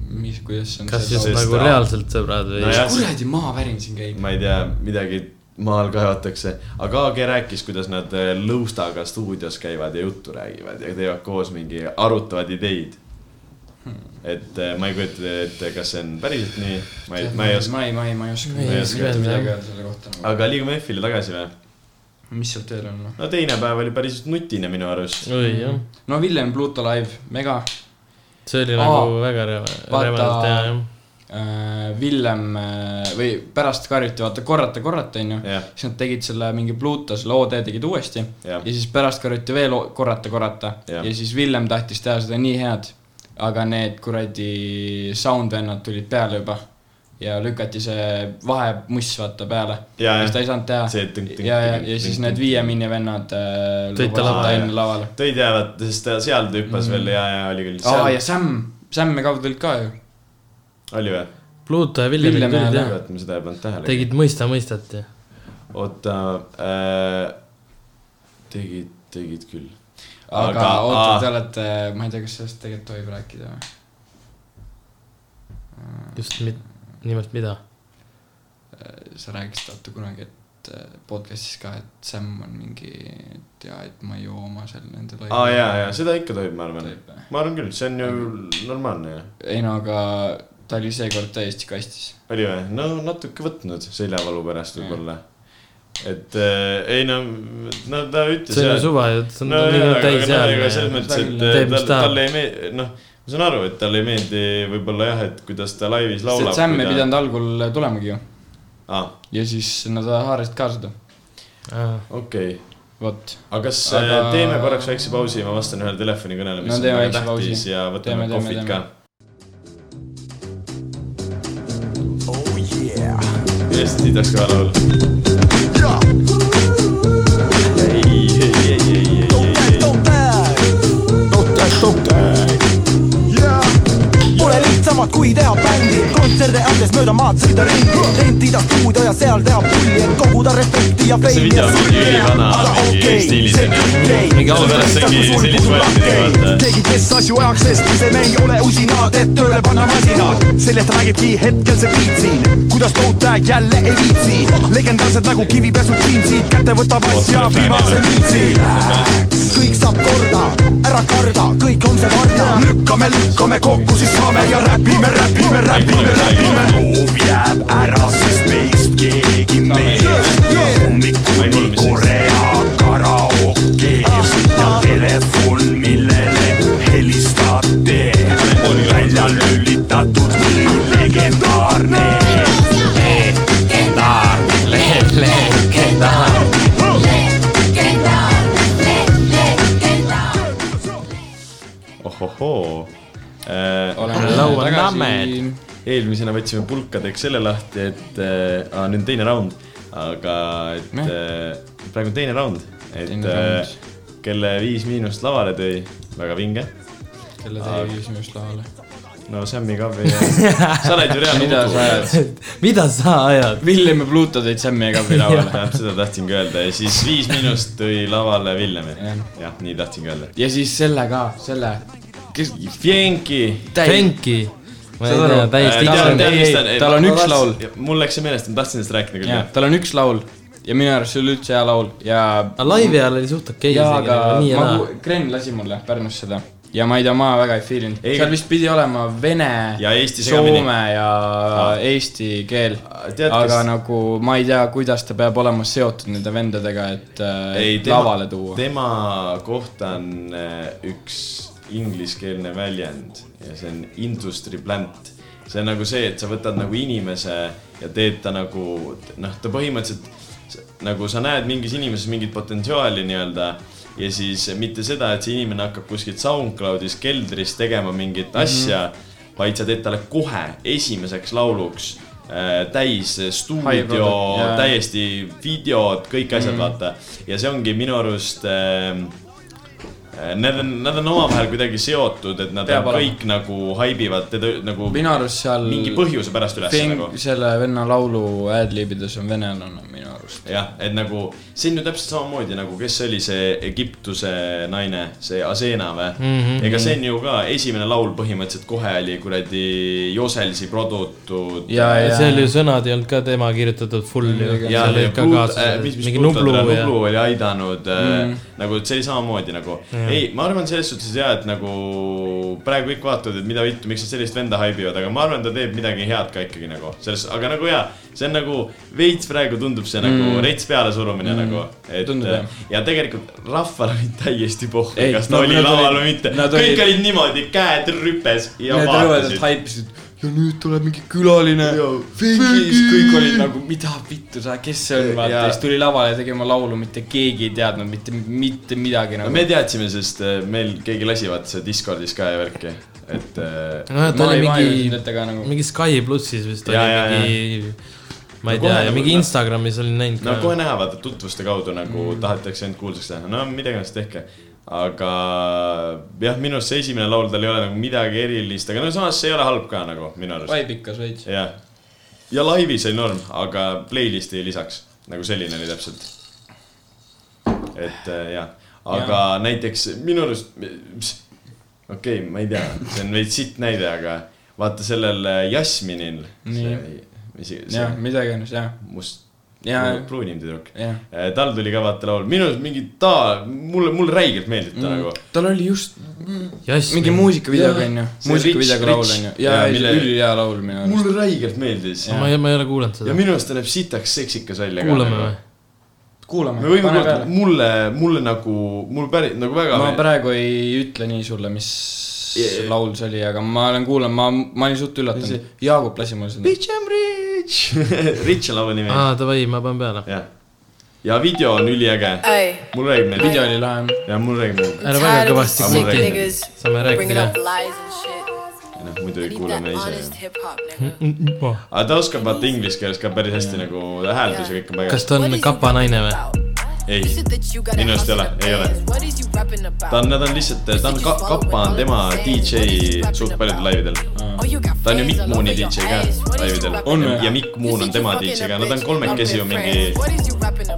mis, kuidas see on. kas Sest nagu ta- reaalselt sõbrad või No? kuradi maavärin siin käib. ma ei tea, midagi maal kaevatakse, aga AG rääkis, kuidas nad äh, Lõustaga stuudios käivad ja juttu räägivad ja teevad koos mingi, arutavad ideid. et äh, ma ei kujuta ette, kas see on päriselt nii, ma ei, ma ei oska. ma ei, ma ei, ma ei oska. Ma ei oska öelda, midagi öelda selle kohta nagu.. aga liigume F-ile tagasi või? mis sealt veel on noh? no teine päev oli päris nutine minu arust. oi jah, no Villem Pluto live, mega. See oli Aa, nagu väga revedalt hea jah. äh, Villem äh, või pärast karjuti, vaata korrata, korrata, onju. Jah. siis nad tegid selle mingi Pluto selle OD tegid uuesti Jah. ja siis pärast karjuti veel korrata, korrata Jah. ja siis Villem tahtis teha seda nii head, aga need kuradi sound vennad tulid peale juba ja lükati see vahemuss vaata peale. Ja, siis ja. ta ei saanud teha ja, ja, tünk, ja siis need. Viie Minni vennad äh, Tõid ta lavale. enne lavale. tõid jäävad, sest ta seal ta hüppas mm. veel ja, ja oli küll. aa ja Sam, Sam ja Kav tulid ka ju. oli või? Pluto ja Villem tulid ja- jah, ma seda ei pannud tähele. tegid Mõista mõistat ja. oota äh,, tegid, tegid küll. aga, Aga- oota te olete, ma ei tea, kas sellest tegelikult tohib rääkida või? just mit-, nimelt mida? sa rääkisid vaata kunagi, et äh, podcast'is ka, et Sam on mingi, et jaa, et ma ei joo oma seal nende laivi. aa jaa, jaa, seda ikka tohib, ma arvan. ma arvan küll, see on ju normaalne ju. ei no aga ta oli seekord täiesti kastis. oli või? no natuke võtnud seljavalu pärast võib-olla. et äh, ei no, no ta ütles see on ju suva on no nii jaa, täis aga no ega selles mõttes, et mis tal- talle ei meeldi, noh, ma saan aru, et talle ei meeldi võib-olla jah, et kuidas ta laivis laulab. Sam ei pidanud algul tulemagi ju. aa, ja siis nad haarasid ka seda, okei. vot. aga kas Aga- aga... teeme korraks väikse pausi, ma vastan ühele telefonikõnele, mis No on väga väikse pausi. tähtis ja võtame Teeme, kohvid teeme. ka. Oh, Eesti tahaks ka laulda. ei, ei, ei, ei, ei, ei, Pole lihtsamat kui teha bändi, kontserte andes mööda maad sõida ringi, rentida stuudio ja seal teha pulli, et koguda respekti ja See feimi ja ülivana, mingi stiilis on ju. Mingi see ongi sellist kvaliteedi, vaata. keegi, kes asju ajaks, sest see me ei ole usinad, et tööle panna masinad. sellest räägibki hetkel see beat siin, kuidas tootag jälle ei viitsi, legendaarsed nagu kivipesud džiinsid, kätte võtab asja viimase miitsi. kõik saab korda, ära karda, kõik on see varda, lükkame, lükkame kokku, siis saame ja räpime, räpime, räpime, räpime. soov jääb ära, sest meist keegi mees hommikul Korea karaoke ja telefon, millele helistad tee, on välja lülitatud nii legendaarne. ohohoo. Oleme Laua tagasi eelmisena võtsime pulkadeks selle lahti, et äh, nüüd on teine raund, aga et äh, praegu on teine raund, et Teine äh, kelle Viis Miinust lavale tõi, väga vinge. kelle teie viis minust lavale. no Sammi Kavi ja sa oled ju reaalne mida sa ajad? mida sa ajad? Villem ja Pluto tõid Sammi ja Kavi lavale. (laughs) täpselt seda tahtsingi öelda ja siis Viis Miinust tõi lavale Villemi jah, nii tahtsingi öelda. ja siis selle ka, selle, kes, Fienki. Fenki. ma ei tea täiesti Tal on- ei, tal on üks laul.. mul läks see meelest, ma tahtsin sellest rääkida küll tal on üks laul ja minu arust see oli üldse hea laul ja. aga laivi ajal oli suht okei jaa, aga ma Gren lasi mulle Pärnus seda ja ma ei tea, ma väga ei feelinud. Seal vist pidi olema vene, Ja eesti segamini. soome ja Aa. eesti keel. aga kes- nagu ma ei tea, kuidas ta peab olema seotud nende vendadega, et äh, ei, lavale tuua. tema kohta on äh, üks ingliskeelne väljend ja see on industry plant. see on nagu see, et sa võtad nagu inimese ja teed ta nagu noh, ta põhimõtteliselt nagu sa näed mingis inimeses mingit potentsiaali nii-öelda ja siis mitte seda, et see inimene hakkab kuskilt SoundCloudis keldris tegema mingit Mhm. asja mm, -hmm. vaid sa teed talle kohe esimeseks lauluks äh, täis stuudio täiesti videod, kõik asjad mm. vaata. ja see ongi minu arust äh,. Nad on, nad on omavahel kuidagi seotud, et nad Peab on olema. kõik nagu haibivad teda nagu minu arust seal mingi põhjuse pärast üles Feng- nagu. selle venna laulu ad-libides on venelane minu arust. jah, et nagu see on ju täpselt samamoodi nagu, kes oli see Egiptuse naine, see Asena või mm? -hmm. ega see on ju ka esimene laul põhimõtteliselt kohe oli kuradi Joselsi produtud. ja, ja seal ju sõnad ei olnud ka tema kirjutatud full ju. ja, seal ja olid ka Pluto, kaasas mis, mis mingi Pluto, Nublu ja Nublu oli aidanud mm. Mm., nagu et see oli samamoodi nagu. Jah. ei, ma arvan selles suhtes ja, et nagu praegu kõik vaatavad, et mida vittu, miks nad sellist venda haibivad, aga ma arvan, ta teeb midagi head ka ikkagi nagu selles, aga nagu jaa, see on nagu veits praegu tundub see nagu Mm. rets pealesurumine mm. nagu, et Tundub, jah. ja tegelikult rahval oli täiesti pohhu, kas ta no oli nad laval või mitte, nad kõik olid- niimoodi käed rüpes ja Need rõvedad vaatasid. haipisid, ja nüüd tuleb mingi külaline, kõik olid nagu, mida vittu sa, kes see on, vaata, ja siis tuli lavale tegema laulu, mitte keegi ei teadnud mitte, mitte midagi no nagu. me teadsime, sest äh, meil keegi lasi vaata see Discordis ka ja värki, et äh, noh, ta oli mingi, nagu. mingi Sky plussis vist oli Jaa, jaa, mingi, ma ei No tea, ja nagu mingi. Instagramis olin näinud no kohe. näha, vaata tutvuste kaudu nagu mm. tahetakse end kuulsaks teha, no mida iganes tehke. Aga jah, minu arust see esimene laul, tal ei ole nagu midagi erilist, aga no samas see ei ole halb ka nagu minu arust. vaibikas veits. jah, ja laivis oli norm, aga playlist'i lisaks nagu selline oli täpselt. et äh, jah, aga ja. näiteks minu arust, okei okay,, ma ei tea, see on veits sitt näide, aga vaata sellel äh, Jasminil, mis jah, mida iganes, jah, must. Pruunim tüdruk. jah. tal tuli ka vaata laul, minu arust mingi ta, mulle, mulle räigelt meeldib ta mm. nagu. tal oli just Jasmin mingi muusikavideoga onju, muusikavideoga laul onju. ja mille- ülihea laul minu arust. mulle räigelt meeldis. ma ei, ma ei ole kuulanud ja seda. minu arust ta näeb sitaks seksikas välja. kuulame või?? kuulame, me võime pane kuulata, peale. mulle, mulle nagu, mul päris nagu väga ma. praegu ei ütle nii sulle, mis Jaa. laul see oli, aga ma olen kuulanud, ma, ma olin suht üllatunud. Jaagup lasi mulle seda. Bitch I m rich. (laughs) Rich on laulu nimi. aa, davai, ma panen peale. jah. ja video on üliäge. Mulle räägib meeldib. video oli lahe. ja mulle räägib meeldib. ära väga kõvasti niggas saame bringing rääkida up lies and shit. noh, muidu ei kuule me ise hop, Mm, nigga. aga ta oskab vaata inglise keeles ka päris hästi nagu, hääldus ja kõik on kas paigas. ta on kapanaine või? ei, minu arust ei ole, ei ole. ta on, nad on lihtsalt, ta on ka,, Kappa on tema DJ suht paljudel laividel. ta on ju Mikk Mooni DJ ka laividel. On või? ja Mikk Moon on tema DJ ka, nad on kolmekesi ju mingi,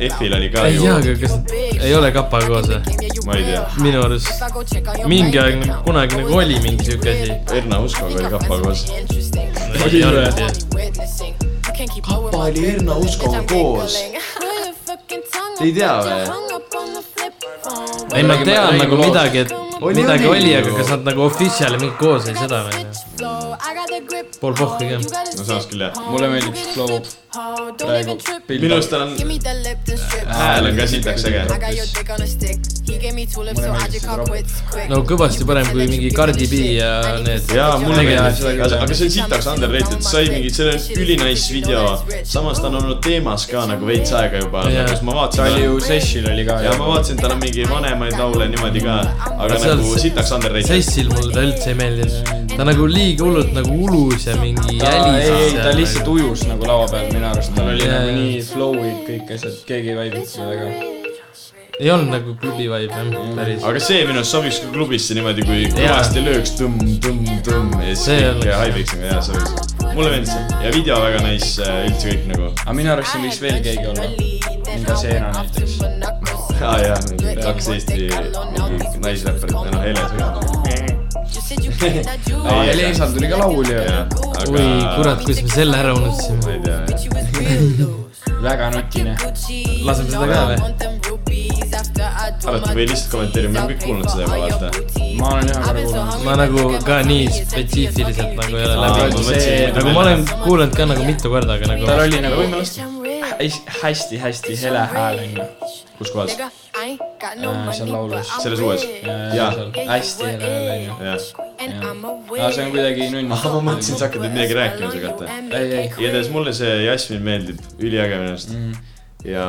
F-il oli ka ei ju jaa, aga kas ei ole kapaga koos või? ma ei tea, minu arust mingi aeg, kunagi nagu oli mingi siuke asi. Erna Uskoga oli Kappa koos. ei ole tea. Kappa oli Erna Uskoga koos. (laughs) ei tea või? ei, ma tean nagu midagi, et Oli, midagi oli oli, aga kas nad nagu official'i mingi koos olid, seda ei tea. Pole pohhu ka. no samas küll jah. mulle meeldib see flow. Praegu pilt minu arust tal on, hääl on ka sitaks äge. no kõvasti parem kui mingi Cardi B ja need. jaa, mulle meeldib, seda küll, aga see on sitaks underrated, sai mingi, see on ülinais video. samas ta on olnud teemas ka nagu veits aega juba, Jaa. kus ma ta oli vaatasin. ju Seshil oli ka. ja ma vaatasin, tal on mingi vanemaid laule niimoodi ka, aga nagu see- sitaks underrated. Sessil mulle ta üldse ei meeldinud. Ta nagu liiga hullult nagu ulus ja mingi ta, ei, ei, ta ja lihtsalt nagu- ujus nagu laua peal minu arust, tal oli Jaa, nagu jaa. nii flow'id kõik asjad, keegi ei vaibinud seda väga. ei olnud nagu klubi vibe jah, päris. aga see minu arust sobiks ka klubisse niimoodi, kui Jaa. kõvasti lööks tõmm, tõmm, tõmm ja siis See kõik oleks- haibiks nagu jaa, sobiks. mulle meeldis see ja video väga nice, üldse kõik nagu. aga minu arust siin võiks veel keegi olla. mingi Seena näiteks. (laughs) aa jaa, mingi kaks Eesti naisräpparit, noh Heles ka. aa, Helesal tuli ka laul ju. jah, oi aga kurat, kuidas me selle ära ma unustasime. ei tea jah. väga nutine. laseme seda ka või? alati või lihtsalt kommenteerime, me oleme kõik kuulnud seda juba, vaata. ma olen ühe korra kuulanud. ma nagu ka nii spetsiifiliselt nagu ei ole läbi ma kuulnud mõtlesin,. nagu ma olen kuulanud ka nagu mitu korda, aga tal nagu oli nagu hästi-hästi hele hääl onju. kus kohas? Seal laulus. selles uues? jaa, hästi onju. jah. aga see on kuidagi nunn. ma mõtlesin, sa hakkad nüüd midagi rääkima selle kohta. igatahes mulle see Jasmin meeldib, üliäge minu arust Mm. ja,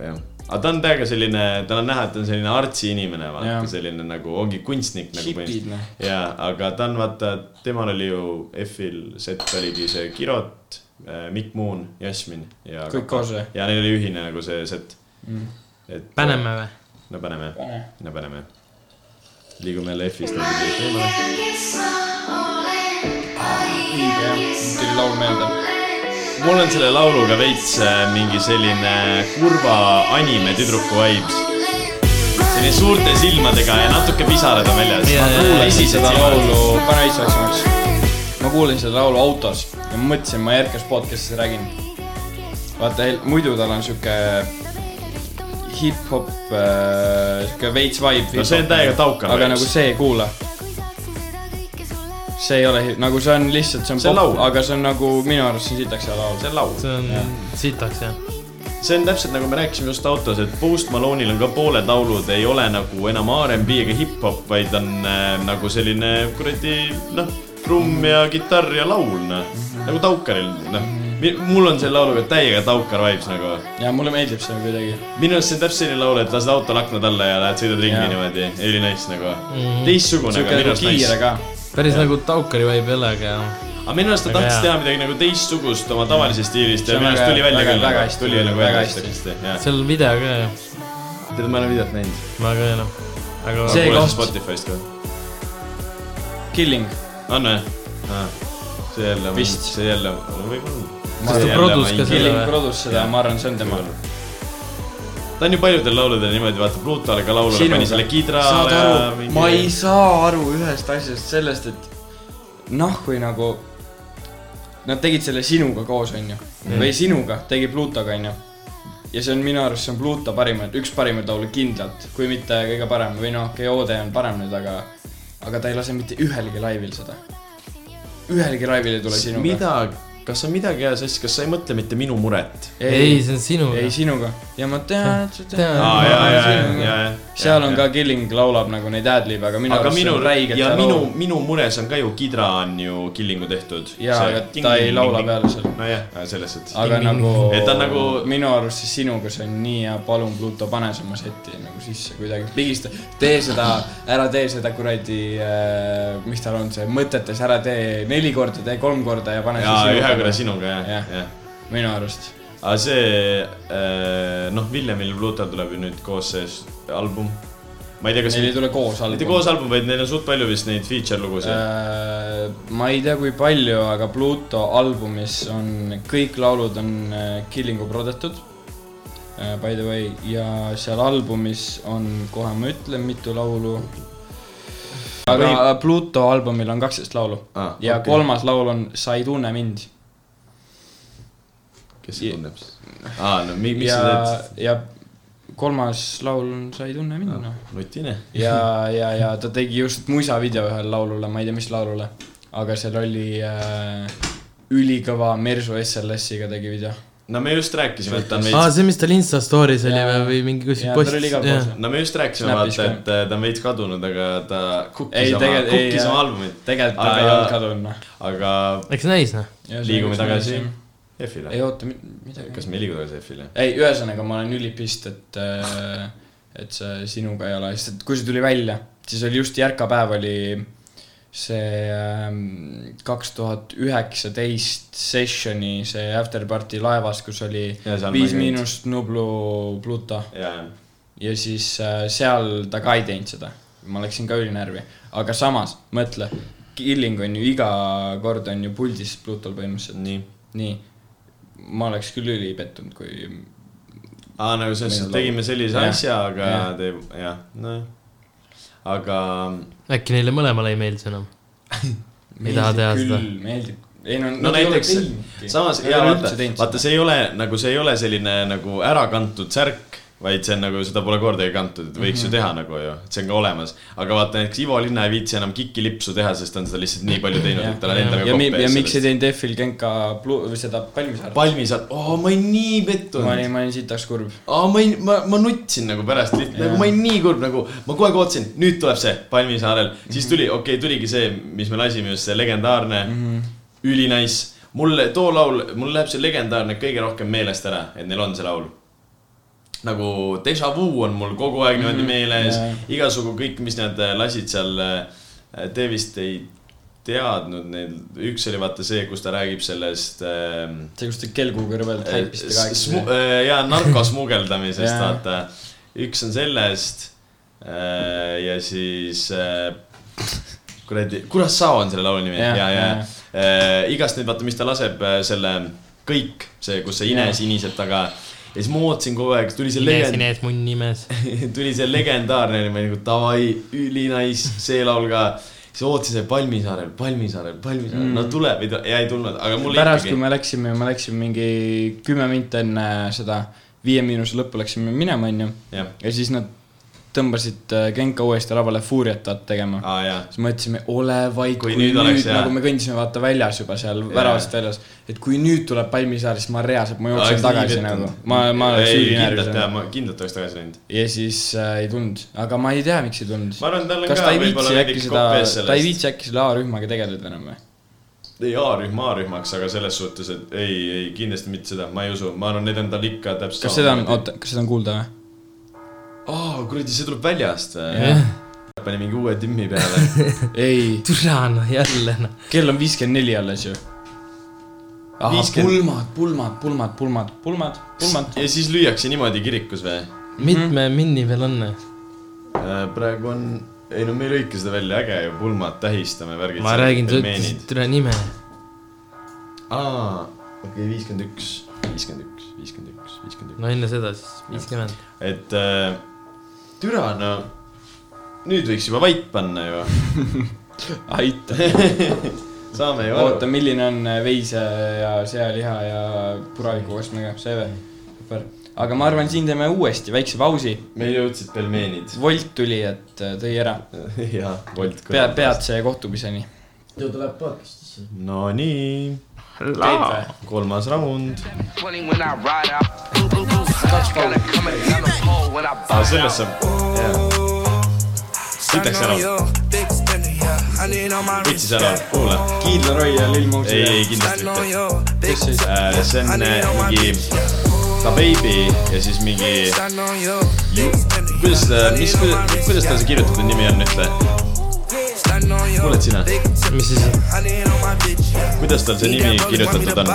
jah. aga ta on täiega selline, tal on näha, et ta on selline artsi inimene, vaata selline nagu ongi kunstnik nagu noh. jaa, aga ta on vaata, temal oli ju F-il set oligi see Kirot, Mikk Moon, Jasmin ja. Kõik koos või? ja neil oli ühine nagu see set Mm. et. paneme või? no paneme Pane., no paneme. liigume jälle F-ist õige jah, tuli laul meelde. mul on selle lauluga veits äh, mingi selline kurva anime tüdruku vibes. selline suurte silmadega ja natuke pisarad on väljas. Jaa, jaa. kuulasin seda laulu, pane veits vaiksemaks. ma kuulasin seda laulu autos ja ma mõtlesin, ma järgmises podcast'is räägin. vaata, muidu tal on sihuke hip-hop, sihuke veits vibe. No see on täiega taukam aga vibes. nagu see ei kuula. see ei ole, nagu see on lihtsalt, see on See pop, laul. aga see on nagu minu arust see on sitaks hea laul. see on laul. see on sitaks jah. see on täpselt nagu me rääkisime just autos, et Post Malone'il on ka pooled laulud ei ole nagu enam R'n'B ega hip-hop, vaid on äh, nagu selline kuradi noh, trumm ja kitarr ja laul, noh. nagu Taukaril, noh. Mul on selle lauluga täiega Taukar vibes nagu. ja mulle meeldib see kuidagi. minu arust see on täpselt selline laul, et lased autol aknad alla ja lähed sõidad ringi Jaa. niimoodi, üli nice nagu. teistsugune, aga minu nagu arust nice. ka. päris nagu Taukari vibe ei ole, aga aga minu arust ta tahtis teha midagi nagu teistsugust oma tavalisest stiilist ja minu arust tuli välja küll väga. hästi, tuli nagu väga hästi. jah. seal on video ka ju, tead, ma ei ole videot näinud. ma ka ei noh. aga See koht. Spotify'st ka. Killing. on või? see jälle, Vist. see jälle, võib-olla. Kas ta produce ka selle või? produce seda, ma arvan, see on tema. ta on ju paljudel lauludel niimoodi, vaata Plutole ka laulule Sinuga. pani selle kidra saad ja aru, ma ei saa aru ühest asjast, sellest, et noh, kui nagu Nad tegid selle sinuga koos, onju. või sinuga, tegi Plutoga, onju. ja see on minu arust, see on Pluto parimaid, üks parimaid laule kindlalt, kui mitte kõige parem või noh, okei, OD on parem nüüd, aga aga ta ei lase mitte ühelgi laivil seda. ühelgi laivil ei tule sinuga. mida, kas on midagi hea sassi, kas sa ei mõtle mitte minu muret? ei, see on sinu. ei sinuga ja ma tean, et sa tead. aa, ja, ja, ja, ja, ja. Seal on ka Killing laulab nagu neid ad-lib'e, aga minu aga arust see minu on räigelt ja minu minu mures on ka ju Kidra on ju Killingu tehtud. jaa, aga ta ei laula peale seal. nojah, selles suhtes. aga Ding, ding, nagu Et ta on nagu- minu arust siis sinuga see on nii hea, palun Pluto, pane see oma seti nagu sisse kuidagi, pigista, tee seda, ära tee seda kuradi äh,, mis tal on see mõtetes, ära tee neli korda, tee kolm korda ja pane jaa, ühe korra see sinuga jah, Jah. jah. minu arust. Aga see, noh, Villemil Plutal tuleb ju nüüd koos see album. ma ei tea, kas Neil ei tule koos mitte album. koos album, vaid neil on suht palju vist neid feature lugusid. Äh, ma ei tea, kui palju, aga Pluto albumis on, kõik laulud on äh, Killingu prodetud. By the way, ja seal albumis on, kohe ma ütlen, mitu laulu. aga Pluto albumil on kaksteist laulu Ah, ja okei. kolmas laul on Sa ei tunne mind. Kes see tunneb siis? aa, no mi- miks ja sa teed?, ja kolmas laul on Sa ei tunne mind, noh. nutine. (laughs) ja, ja, ja ta tegi just muisavideo ühele laulule, ma ei tea, mis laulule, aga seal oli äh, ülikõva Mersu SLS-iga tegi video. no me just rääkisime, et ta on aa, veits, see, mis tal Insta story's oli või, või mingi kuskil seal. no me just rääkisime vaata, et äh, ta on veits kadunud, aga ta Ei, kukkis oma, ei, kukkis jah. oma albumit, tegelikult ta Aga- ei olnud kadunud, noh. aga eks näis noh. liigume tagasi F-ile ei. oota, midagi. kas me ei liigu tagasi F-ile? ei, ühesõnaga ma olen ülipist, et, et see sinuga ei ole, sest et kui see tuli välja, siis oli just Järka päev oli see kaks tuhat üheksateist sessioni see afterparty laevas, kus oli Viis. Miinust, Nublu, Pluto ja, ja siis äh, seal ta ka ei teinud seda. ma läksin ka ülinärvi, aga samas mõtle, Killing on ju iga kord on ju puldis Plutol põhimõtteliselt, nii. nii. Ma oleks küll ülipettunud, kui aa, nagu selles suhtes on tegime sellise Jah. asja, aga Jah. teeb, jah, nojah. aga äkki neile mõlemale ei meeldi see enam? (laughs) Ei taha teha seda. meeldib, ei no, no näiteks samas, jaa vaata vaata, see ei ole nagu, see ei ole selline nagu ärakantud särk, vaid see on nagu, seda pole kordagi kantud, et võiks Mhm. ju teha nagu ju, et see on ka olemas. aga vaata näiteks Ivo Linna ei viitsi enam kikilipsu teha, sest ta on seda lihtsalt nii palju teinud, et tal on endal ka ja, kopp mi- ja ees miks ei teinud F-il Genka või seda Palmisaart? palmisaar, oo, ma olin nii ma pettunud olin, ma olin sitaks kurb. aa, ma ei, ma, ma nutsin nagu pärast, nagu ma olin nii kurb nagu, ma kogu aeg ootasin, nüüd tuleb see Palmisaarel, siis tuli, okei okay,, tuligi see, mis me lasime just see legendaarne mm, Mhm. -hmm. ülinais. mulle too laul, mul läheb see legendaarne kõige rohkem meelest ära, et neil on see laul. Nagu Deja Vu on mul kogu aeg niimoodi Mhm, meeles jaa., igasugu kõik, mis nad äh, lasid seal, te vist ei teadnud neid, üks oli vaata see, kus ta räägib sellest äh, see, kus te kelgu kõrvalt häipiste kahekesi. äh, jaa, narkosmugeldamisest (laughs) Jaa. vaata. üks on sellest äh, ja siis äh, kuradi, Curaçao on selle laulu nimi ja, Jah, ja, ja jah. äh, igast nüüd vaata, mis ta laseb äh, selle kõik, see, kus see ine Jah. siniseb taga. Ja siis ma ootasin kogu aeg, tuli see Ines, legend, Ines, munn nimes. (laughs) tuli see legendaarne, ma olin nagu davai, ülinais, see laul ka. siis ootasin see Palmisaarel, Palmisaarel, Palmisaarel mm., no tuleb ja ei tulnud, aga mul pärast, ikkagi kui. me läksime, ma läksin mingi kümme minti enne seda Viie Miinuse lõppu läksime minema, onju. ja siis nad tõmbasid äh, Genka uuesti lavale Furiat tegema. jaa, siis mõtlesime, ole vait, Kui kui nüüd oleks nüüd nagu me kõndisime vaata väljas juba seal väravast väljas, et kui nüüd tuleb Palmisaar, siis ma reaalselt, ma jooksen tagasi nagu, ma, ma ei, süüdi kindlalt jaa, närvis. ma kindlalt oleks tagasi läinud. ja siis äh, ei tulnud, aga ma ei tea, miks ei tulnud. kas ka ta ei viitsi äkki seda ta ei viitsi äkki selle A-rühmaga tegeleda enam või? ei A-rühm A-rühmaks, aga selles suhtes, et ei, ei kindlasti mitte seda, ma ei usu, ma arvan, need on tal ikka täpselt kas seda on, oota, kas seda on kuulda või? aa, kuradi, see tuleb väljast või? jah, pani mingi uue timmi peale. (laughs) ei, türa noh, jälle noh. kell on viiskümmend neli alles ju. ahah, 50. pulmad, pulmad, pulmad, pulmad, pulmad, pulmad. ja siis lüüakse niimoodi kirikus või? mitme minni peal on? praegu on, ei no me ei lõika seda välja, äge ju, pulmad tähistame, värgid. ma räägin, sa ütlesid türa nime. aa, okei okay,, viiskümmend üks, viiskümmend üks, viiskümmend üks, viiskümmend üks. no enne seda siis viiskümmend. et äh, türa, no nüüd võiks juba vait panna ju. (laughs) aitäh. (laughs) saame ju oota, aru. milline on äh, veise ja sealiha ja puraviku kostmega, see või? super, aga ma arvan, siin teeme uuesti väikse pausi. meil jõudsid pelmeenid. Volt tuli, et äh, tõi ära. jaa, Bolt. pea, peatse kohtumiseni. ju tuleb podcast'isse. no nii, käib või? kolmas raund. Saab, jaa. võtaks ära, võttis ära, kuula. Kid Laroi ja Lil Mosey. ei, ei kindlasti mitte. kes siis? Äh, see on äh, mingi Da Baby ja siis mingi, kuidas seda, mis, kuidas tal see kirjutatud nimi on, ütle. kuuled sina, mis siis, kuidas tal see nimi kirjutatud on?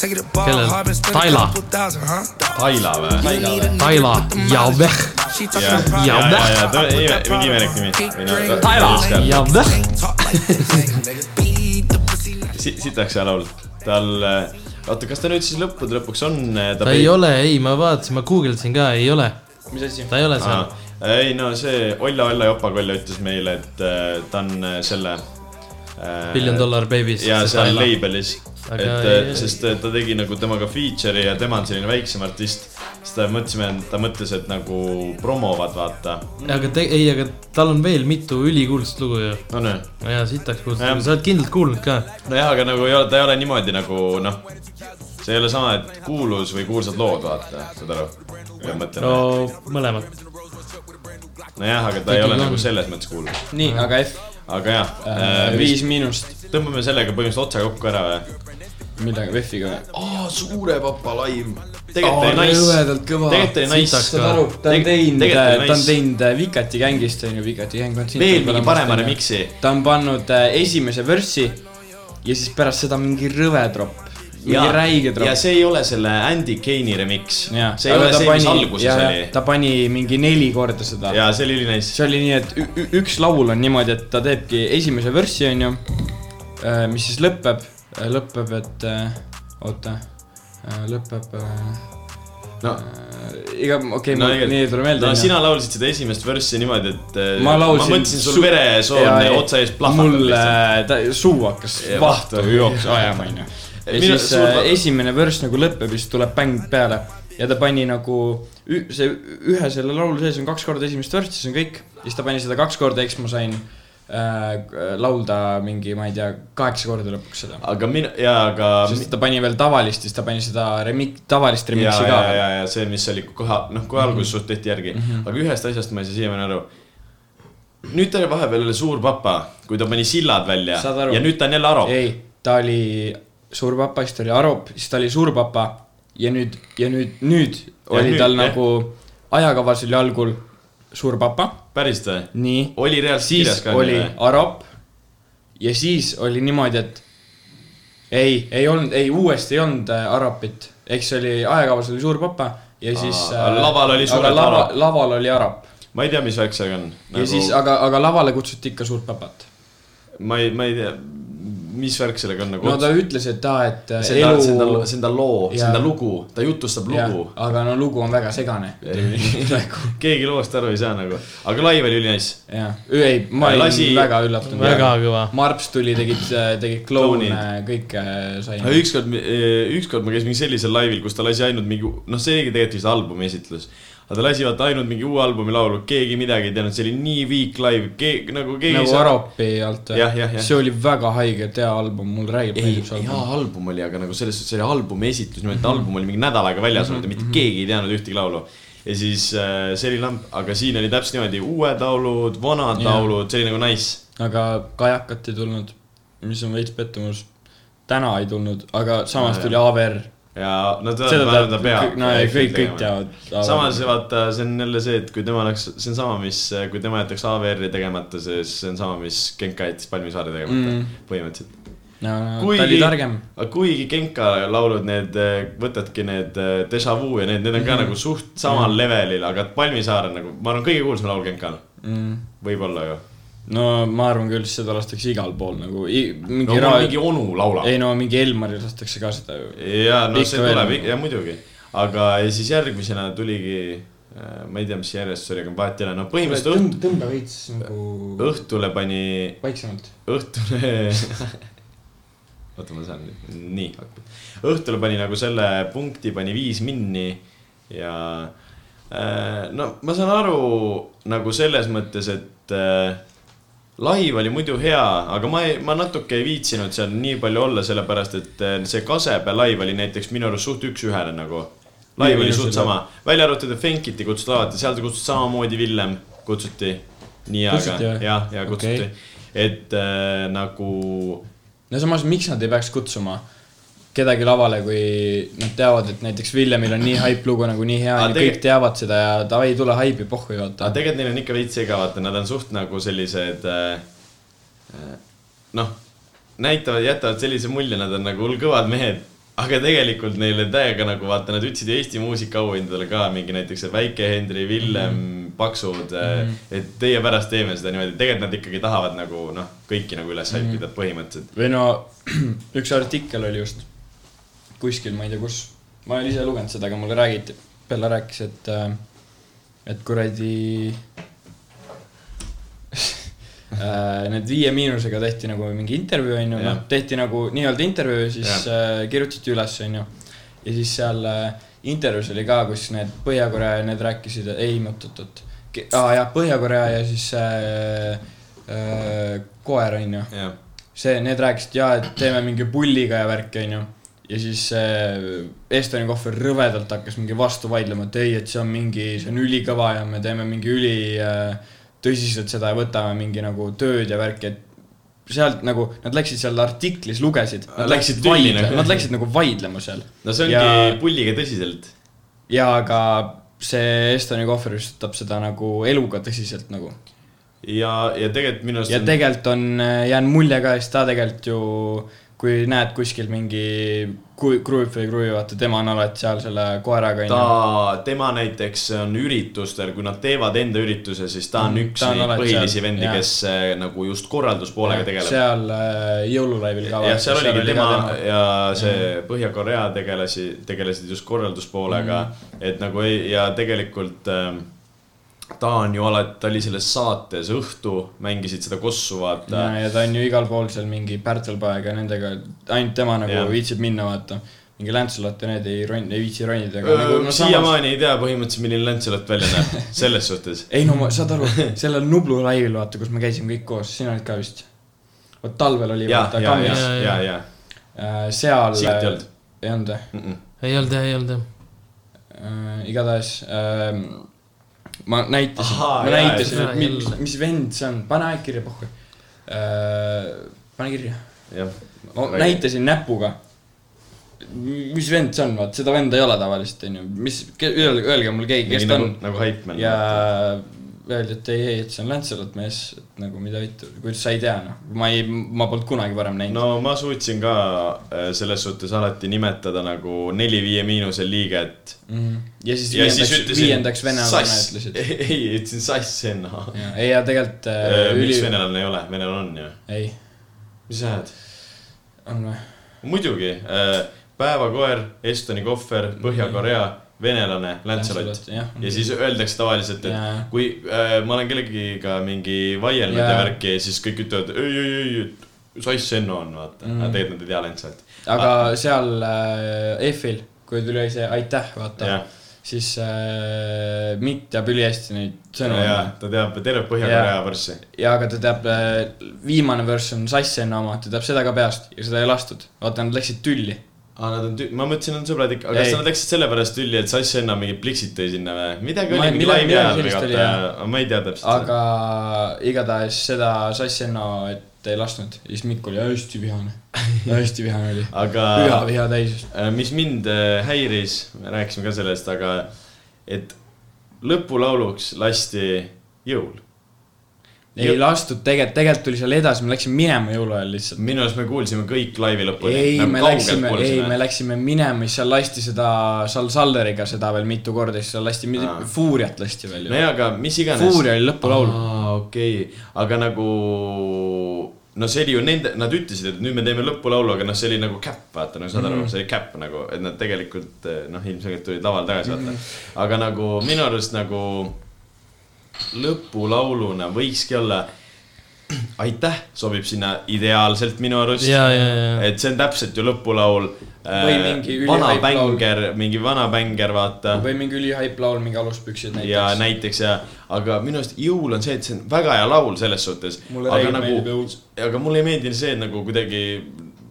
kellel? Taila, Taila või? Taila ja Veh, ja, ja, Ja ja, Väh. ja ta oli mingi imelik nimi. Taila ja Veh. sitaks hea laul, tal, oota, kas ta nüüd siis lõppude lõpuks on Da ta ei ole, ei, ma vaatasin, ma guugeldasin ka, ei ole, mis asi? ta ei ole seal. ei no see Olla Olla Jopakoll ütles meile, et äh, ta on selle Billion Dollar Babies. ja seal labelis, Aga et ei-, sest äh, ta tegi nagu temaga feature'i ja tema on selline väiksem artist. siis ta mõtlesime, ta mõtles, et nagu promovad, vaata. aga te, ei, aga tal on veel mitu ülikuulsat lugu ju. on ju? ja sitaks Jah. kuulsat, sa oled kindlalt kuulnud ka. nojah, aga nagu ei ole, ta ei ole niimoodi nagu noh, see ei ole sama, et kuulus või kuulsad lood, vaata, saad aru? ma mõtlen no no., mõlemat. nojah, aga ta ei Ikkagi ole on. nagu selles mõttes kuulus. nii, aga F, aga jah äh,, viis miinust. Tõmbame sellega põhimõtteliselt otsa kokku ära või? millega, F-iga või? aa, suure papa laim. tegelikult oli nice. jõvedalt kõva. tegelikult oli nice saad aru, ta on teinud, ta on nice. teinud äh, Vikati gängist on ju, Vikati gäng on. veel mingi parema. remix'i. ta on pannud äh, esimese vörssi ja siis pärast seda mingi rõve tropp, mingi räige ja tropp. see ei ole selle Andy Kane'i remix. Jaa, see ei ole ta see, mis alguses jaa, oli. ta pani mingi neli korda seda. ja see oli ülinais. see oli nii, et üks laul on niimoodi, et ta teebki esimese vörssi, onju, mis siis lõpeb, lõpeb, et äh, oota, lõpeb äh, no, iga, okei okay, No tegelikult- nii ei tule meelde no. sina laulsid seda esimest vörssi niimoodi, et äh, ma laulsin. ma mõtlesin sul veresoon otsa ees plahvatab mul äh, ta, suu hakkas vahtu jooksma ajama, onju. ja Minu- siis suur- äh, esimene vörss nagu lõpeb ja siis tuleb bäng peale. ja ta pani nagu, see ühe selle laulu sees on kaks korda esimest vörssi, see on kõik. ja siis ta pani seda kaks korda, eks ma sain äh, laulda mingi, ma ei tea, kaheksa korda lõpuks seda. aga mina, jaa, aga. sest ta pani veel tavalist, siis ta pani seda remik-, tavalist ja, remix'i ja, ka. ja, ja see, mis oli kohe, noh, kohe alguses suht tehti järgi, aga ühest asjast ma ei saa siiamaani aru. nüüd ta oli vahepeal jälle suur papa, kui ta pani sillad välja ja nüüd ta on jälle Arop. ei, ta oli suur papa, siis ta oli Arop, siis ta oli suur papa ja nüüd, ja nüüd, nüüd Ja oli nüüd, tal jah. nagu ajakavas oli algul suur papa, päriselt või? nii, oli reaalselt kirjas ka? oli Arop ja siis oli niimoodi, et ei, ei olnud, ei uuesti ei olnud äh, Aropit, ehk see oli ajakavas oli suur papa ja siis äh, laval oli suurelt lava, Arop. laval oli Arop ma ei tea, mis värk sellega on nagu... ja siis, aga, aga lavale kutsuti ikka suurt papat. ma ei, ma ei tea, mis värk sellega on nagu no ta ütles, et aa, et äh, see ta, see on ta, elu see on ta loo, see Jaa. on ta lugu, ta jutustab lugu., aga no lugu on väga segane. (laughs) keegi loost aru ei saa nagu, aga live oli ülinaiss. jah, ei, ma olin Lasi- väga üllatunud. väga kõva. Marps tuli, tegid, tegid kloune, kõike sai. aga ükskord, ükskord ma käisin mingi sellisel laivil, kus ta lasi ainult mingi, noh, see oligi tegelikult vist albumi esitlus. Aga ta lasi vaata ainult mingi uue albumi laulu, keegi midagi ei teadnud, see oli nii weak live, keegi nagu keegi nagu Aropi alt või see oli väga haige, hea album, mul räägib, ei meeldib see, hea album. album oli, aga nagu selles suhtes, see oli albumi esitus, nimelt mm -hmm. album oli mingi nädal aega väljas olnud ja mitte keegi ei teadnud ühtegi laulu. ja siis äh, see oli lamp, aga siin oli täpselt niimoodi, uued laulud, vanad Jaa. laulud, see oli nagu nice. aga kajakat ei tulnud, mis on veits pettumus. täna ei tulnud, aga samas Aa, tuli jah. Ja no ta, seda ta, ta peab. no ja kõik, kõik. teavad. samas vaata, see on jälle see, et kui tema oleks, see on sama, mis, kui tema jätaks AVR-i tegemata, siis see on sama, mis Genka jättis Palmisaare tegemata Mm. põhimõtteliselt. no, Kuigi- ta oli targem. kuigi Genka laulud, need, võtadki need äh, Deja Vu ja need, need on ka mm nagu suht samal mm. levelil, aga Palmisaar on nagu, ma arvan, kõige kuulsam laul Genkal, Mm. võib-olla ju. No ma arvan küll, seda lastakse igal pool nagu i, mingi no ra- mingi onu laulab. ei no mingi Elmaril lastakse ka seda ju. ja no Ikka see tuleb, ja muidugi. aga ja siis järgmisena tuligi, ma ei tea, mis järjestus oli, aga vahet ei ole, no põhimõtteliselt õht, tõmba veits nagu õhtule pani, vaiksemalt. õhtule (laughs) oota, ma saan nüüd, nii, õhtule pani nagu selle punkti pani viis minni ja äh, no ma saan aru nagu selles mõttes, et äh, live oli muidu hea, aga ma ei, ma natuke ei viitsinud seal nii palju olla, sellepärast et äh, see Kasepää live oli näiteks minu arust suht üks-ühele nagu. live oli suht sama, välja arvatud, et Fenkiti kutsuti lavati, seal kutsuti samamoodi Villem, kutsuti. nii, aga Kutsuti jah, ja kutsuti Okei. okay., et äh, nagu no samas, miks nad ei peaks kutsuma kedagi lavale, kui nad teavad, et näiteks Villemil on nii haip lugu nagu nii hea ja tege- kõik teavad seda ja davai, tule haipi, pohhu ei aga tegelikult neil on ikka veits sega, vaata, nad on suht nagu sellised äh, äh, noh, näitavad, jätavad sellise mulje, nad on nagu hull kõvad mehed. aga tegelikult neile täiega nagu vaata, nad ütlesid Eesti muusikaauhindadele ka mingi näiteks Väike Hendri, Villem mm, -hmm. Paksud mm, -hmm. et teie pärast teeme seda niimoodi, tegelikult nad ikkagi tahavad nagu noh, kõiki nagu üles haipida põhimõtteliselt. või no (clears throat) üks artikkel oli just kuskil, ma ei tea kus, ma olen ise lugenud seda, aga mulle räägiti, Bella rääkis, et, et kuradi (laughs) äh, need Viie Miinusega tehti nagu mingi intervjuu, onju, noh, tehti nagu nii-öelda intervjuu, siis äh, kirjutati üles, onju. ja siis seal äh, intervjuus oli ka, kus need Põhja-Korea ja need rääkisid, ei, oot-oot-oot, aa jah, Põhja-Korea ja siis äh, äh, koer, onju. See, need rääkisid ja, et teeme mingi pulliga ja värki, onju. Ja siis äh, Estoni kohver rõvedalt hakkas mingi vastu vaidlema, et ei, et see on mingi, see on ülikõva ja me teeme mingi üli äh, tõsiselt seda ja võtame mingi nagu tööd ja värki, et sealt nagu, nad läksid seal artiklis, lugesid, nad Läksid vaidlema nagu., nad läksid nagu vaidlema seal. no see ongi Ja- pulliga tõsiselt. ja aga see Estoni kohver just võtab seda nagu eluga tõsiselt nagu. ja, ja tegelikult minu arust ja tegelikult on jäänud mulje ka, sest ta tegelikult ju, kui näed kuskil mingi Kruip või Kruvi, vaata tema on alati seal selle koeraga ta, tema näiteks on üritustel, kui nad teevad enda ürituse, siis ta on Mhm, üks ta on neid põhilisi seal, vendi, kes äh, nagu just korralduspoolega tegeleb. seal äh, jõululaivil ka. jah, seal oligi oli tema tema. ja see Põhja-Korea tegelasi, tegelesid just korralduspoolega mm, et nagu ei, ja tegelikult ähm, ta on ju alati, ta oli selles saates Õhtu, mängisid seda kossu, vaata ja, ja ta on ju igal pool seal mingi Pärtelpoega ja nendega, ainult tema nagu Jah. viitsib minna, vaata. mingi Lancelot ja need ei ron-, ei viitsi ronida, aga nagu no samas. siiamaani ei tea põhimõtteliselt, milline Lancelot välja näeb, (laughs) selles suhtes. ei no ma, saad aru, (laughs) sellel Nublu laivil, vaata, kus me käisime kõik koos, sina olid ka vist. vot talvel oli ja, vaata ja, ja ja, ja, seal. Siit ei olnud. ei olnud või? ei olnud jah, ei olnud jah. äh,. igatahes äh, ma näitasin, ma jaa, näitasin, et mis, mis vend see on, pane aeg kirja, pohhu äh,. pane kirja. jah. ma näitasin näpuga. mis vend see on, vaat seda venda ei ole tavaliselt, onju, mis, öelge, öelge mulle keegi, kes ta nagu on., nagu Hypeman. ja öeldi, et ei, ei, et see on Lancelot mees, et nagu mida vittu, kuidas sa ei tea, noh, ma ei, ma polnud kunagi varem näinud no ma suutsin ka äh, selles suhtes alati nimetada nagu neli-viie miinuse liiget. mm. -hmm. ja siis ja viiendaks, ütlesin. viiendaks venelane ütlesid. (laughs) ei, ütlesin sass enne. ei, ja tegelikult äh, miks üli-, venelane ei ole, venelane on ju. ei, mis sa ajad? on või? muidugi, päevakoer, Estoni kohver, Põhja-Korea, venelane, Lancelot. jah. ja siis öeldakse tavaliselt, et Jaa. kui äh, ma olen kellegiga mingi vaielnud ja värki, siis kõik ütlevad ei, ei, ei, et sass Enno on, vaata mm.. aga tegelikult nad ei tea Lancelotti. aga seal äh, F-il, kui tuli see aitäh, vaata siis äh, Mikk teab ülihästi neid sõnu ta teab terve Põhja-Korea võrssi. ja aga ta teab, viimane verss on Sass-Enna oma, ta teab seda ka peast ja seda ei lastud. vaata, nad läksid tülli. aa, nad on tü-, ma mõtlesin, on sõbrad ikka, aga Ei. kas nad läksid sellepärast tülli, et Sass Enna mingid pliksid tõi sinna või? midagi oli mingi laivi ajal või vaata ma ei tea täpselt. aga igatahes seda Sass-Enna, et ei lasknud siis Mikk oli hästi vihane, (laughs) hästi vihane oli. aga püha viha täis. Äh, mis mind äh, häiris, me rääkisime ka sellest, aga et lõpulauluks lasti jõul. Ei lastud, tegelikult, tegelikult tuli seal edasi, me läksime minema jõuluajal lihtsalt. minu arust me kuulsime kõik laivi lõpuni. ei, me läksime, ei, me läksime minema, siis seal lasti seda Sal-, Salleriga seda veel mitu korda, siis seal lasti Aa., Fuuriat lasti veel nojah, aga mis iganes. Fuuria oli lõpulaul. okei okay., aga nagu no see oli ju nende, nad ütlesid, et nüüd me teeme lõpulaulu, aga noh, see oli nagu käpp, vaata, no saad aru mm, -hmm. see oli käpp nagu, et nad tegelikult noh, ilmselgelt tulid lavale tagasi, vaata. -hmm. aga nagu minu arust nagu lõpulauluna võikski olla aitäh sobib sinna ideaalselt minu arust. et see on täpselt ju lõpulaul. Või mingi vana bänger, mingi vana bänger, vaata või mingi ülihype laul, mingi aluspüksid näiteks. ja näiteks ja, aga minu arust jõul on see, et see on väga hea laul selles suhtes. Aga nagu aga mulle ei meeldi see, et nagu kuidagi,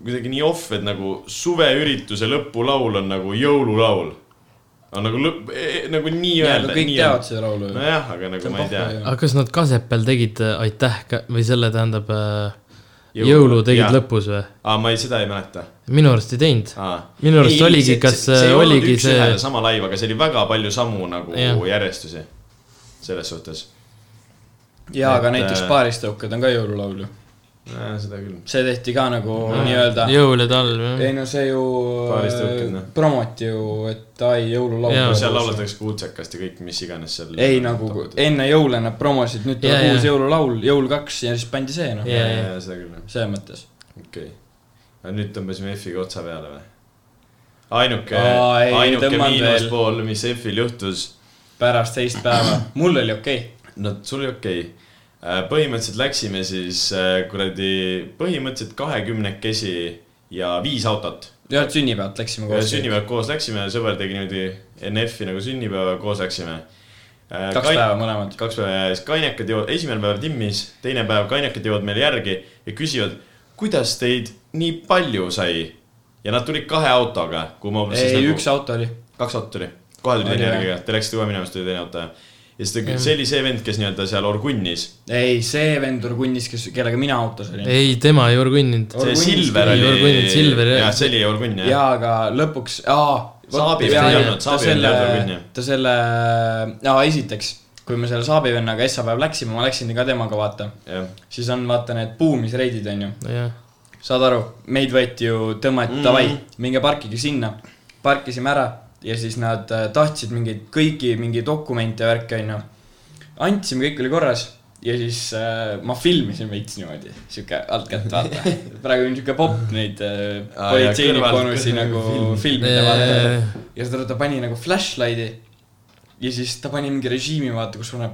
kuidagi nii off, et nagu suveürituse lõpulaul on nagu jõululaul. On nagu lõpp, nagu nii ja, öelda. aga kõik teavad seda laulu nojah, aga nagu ma ei tea. aga kas nad Kasepääl tegid äh, aitäh või selle tähendab äh, jõulu tegid. lõpus või? aa, ma ei, seda ei mäleta. minu arust ei teinud. Minu arust oligi, kas, äh, oligi see- see. sama laiv, aga see oli väga palju samu nagu Jah. järjestusi. selles suhtes. ja, aga näiteks äh, Paaristõuked on ka jõululaul ju. Seda küll. see tehti ka nagu nii-öelda. jõul ja talv jah. ei no see ju noh. promoti ju, et ai, jõululaul no seal laulatakse ka Uutsekast ja kõik, mis iganes seal. ei nagu enne jõule nad promosid, nüüd tuleb uus jõululaul, jõul kaks ja siis pandi see noh, ja, jaa. ja seda küll, selles mõttes. okei okay.. aga nüüd tõmbasime F-iga otsa peale või? ainuke, ei, ainuke miinuspool, mis F-il juhtus, pärast teist päeva, mul oli okei okay.. no sul oli okei okay.. Põhimõtteliselt läksime siis äh, kuradi, põhimõtteliselt kahekümnekesi ja viis autot. jah, sünnipäevalt läksime koos. sünnipäev koos läksime, sõber tegi niimoodi enne F-i nagu sünnipäeva, koos läksime. kaks päeva mõlemad. kaks päeva ja siis kainekad jõuavad, esimene päev Timmis, teine päev kainekad jõuavad meile järgi ja küsivad, kuidas teid nii palju sai. ja nad tulid kahe autoga, kuhu ma ei, nagu, üks auto oli. kaks autot tuli, kohe tuli Oli, teine järgi te läksite kohe minema, siis tuli teine auto ja. siis ta, see oli see vend, kes nii-öelda seal Orgunnis, ei, see vend Orgunnis, kes, kellega mina autos olin. ei, tema ei orgunninud. see Silver oli Orgunn,, Silver, jah. jah, see oli Orgunn jah. jaa, aga lõpuks, aa. Saabi vend ei olnud, Saabi vend ei olnud Orgunn, jah. ta selle, aa esiteks, kui me selle Saabi vennaga esmaspäev läksime, ma läksin ka temaga vaata, siis on vaata need buumisreidid onju. jah, saad aru, meid võeti ju, tõmmati Mhm. davai, minge parkige sinna. parkisime ära ja siis nad äh, tahtsid mingeid kõiki mingi dokumente ja värki onju. andsime, kõik oli korras ja siis äh, ma filmisin veits niimoodi, sihuke altkätt vaata. (laughs) praegu on sihuke popp neid äh, Aa, politseiniku ja kõrvalt- onusi nagu film. filmida vaata ja seda ta pani nagu flashlight'i ja siis ta pani mingi režiimi vaata, kus on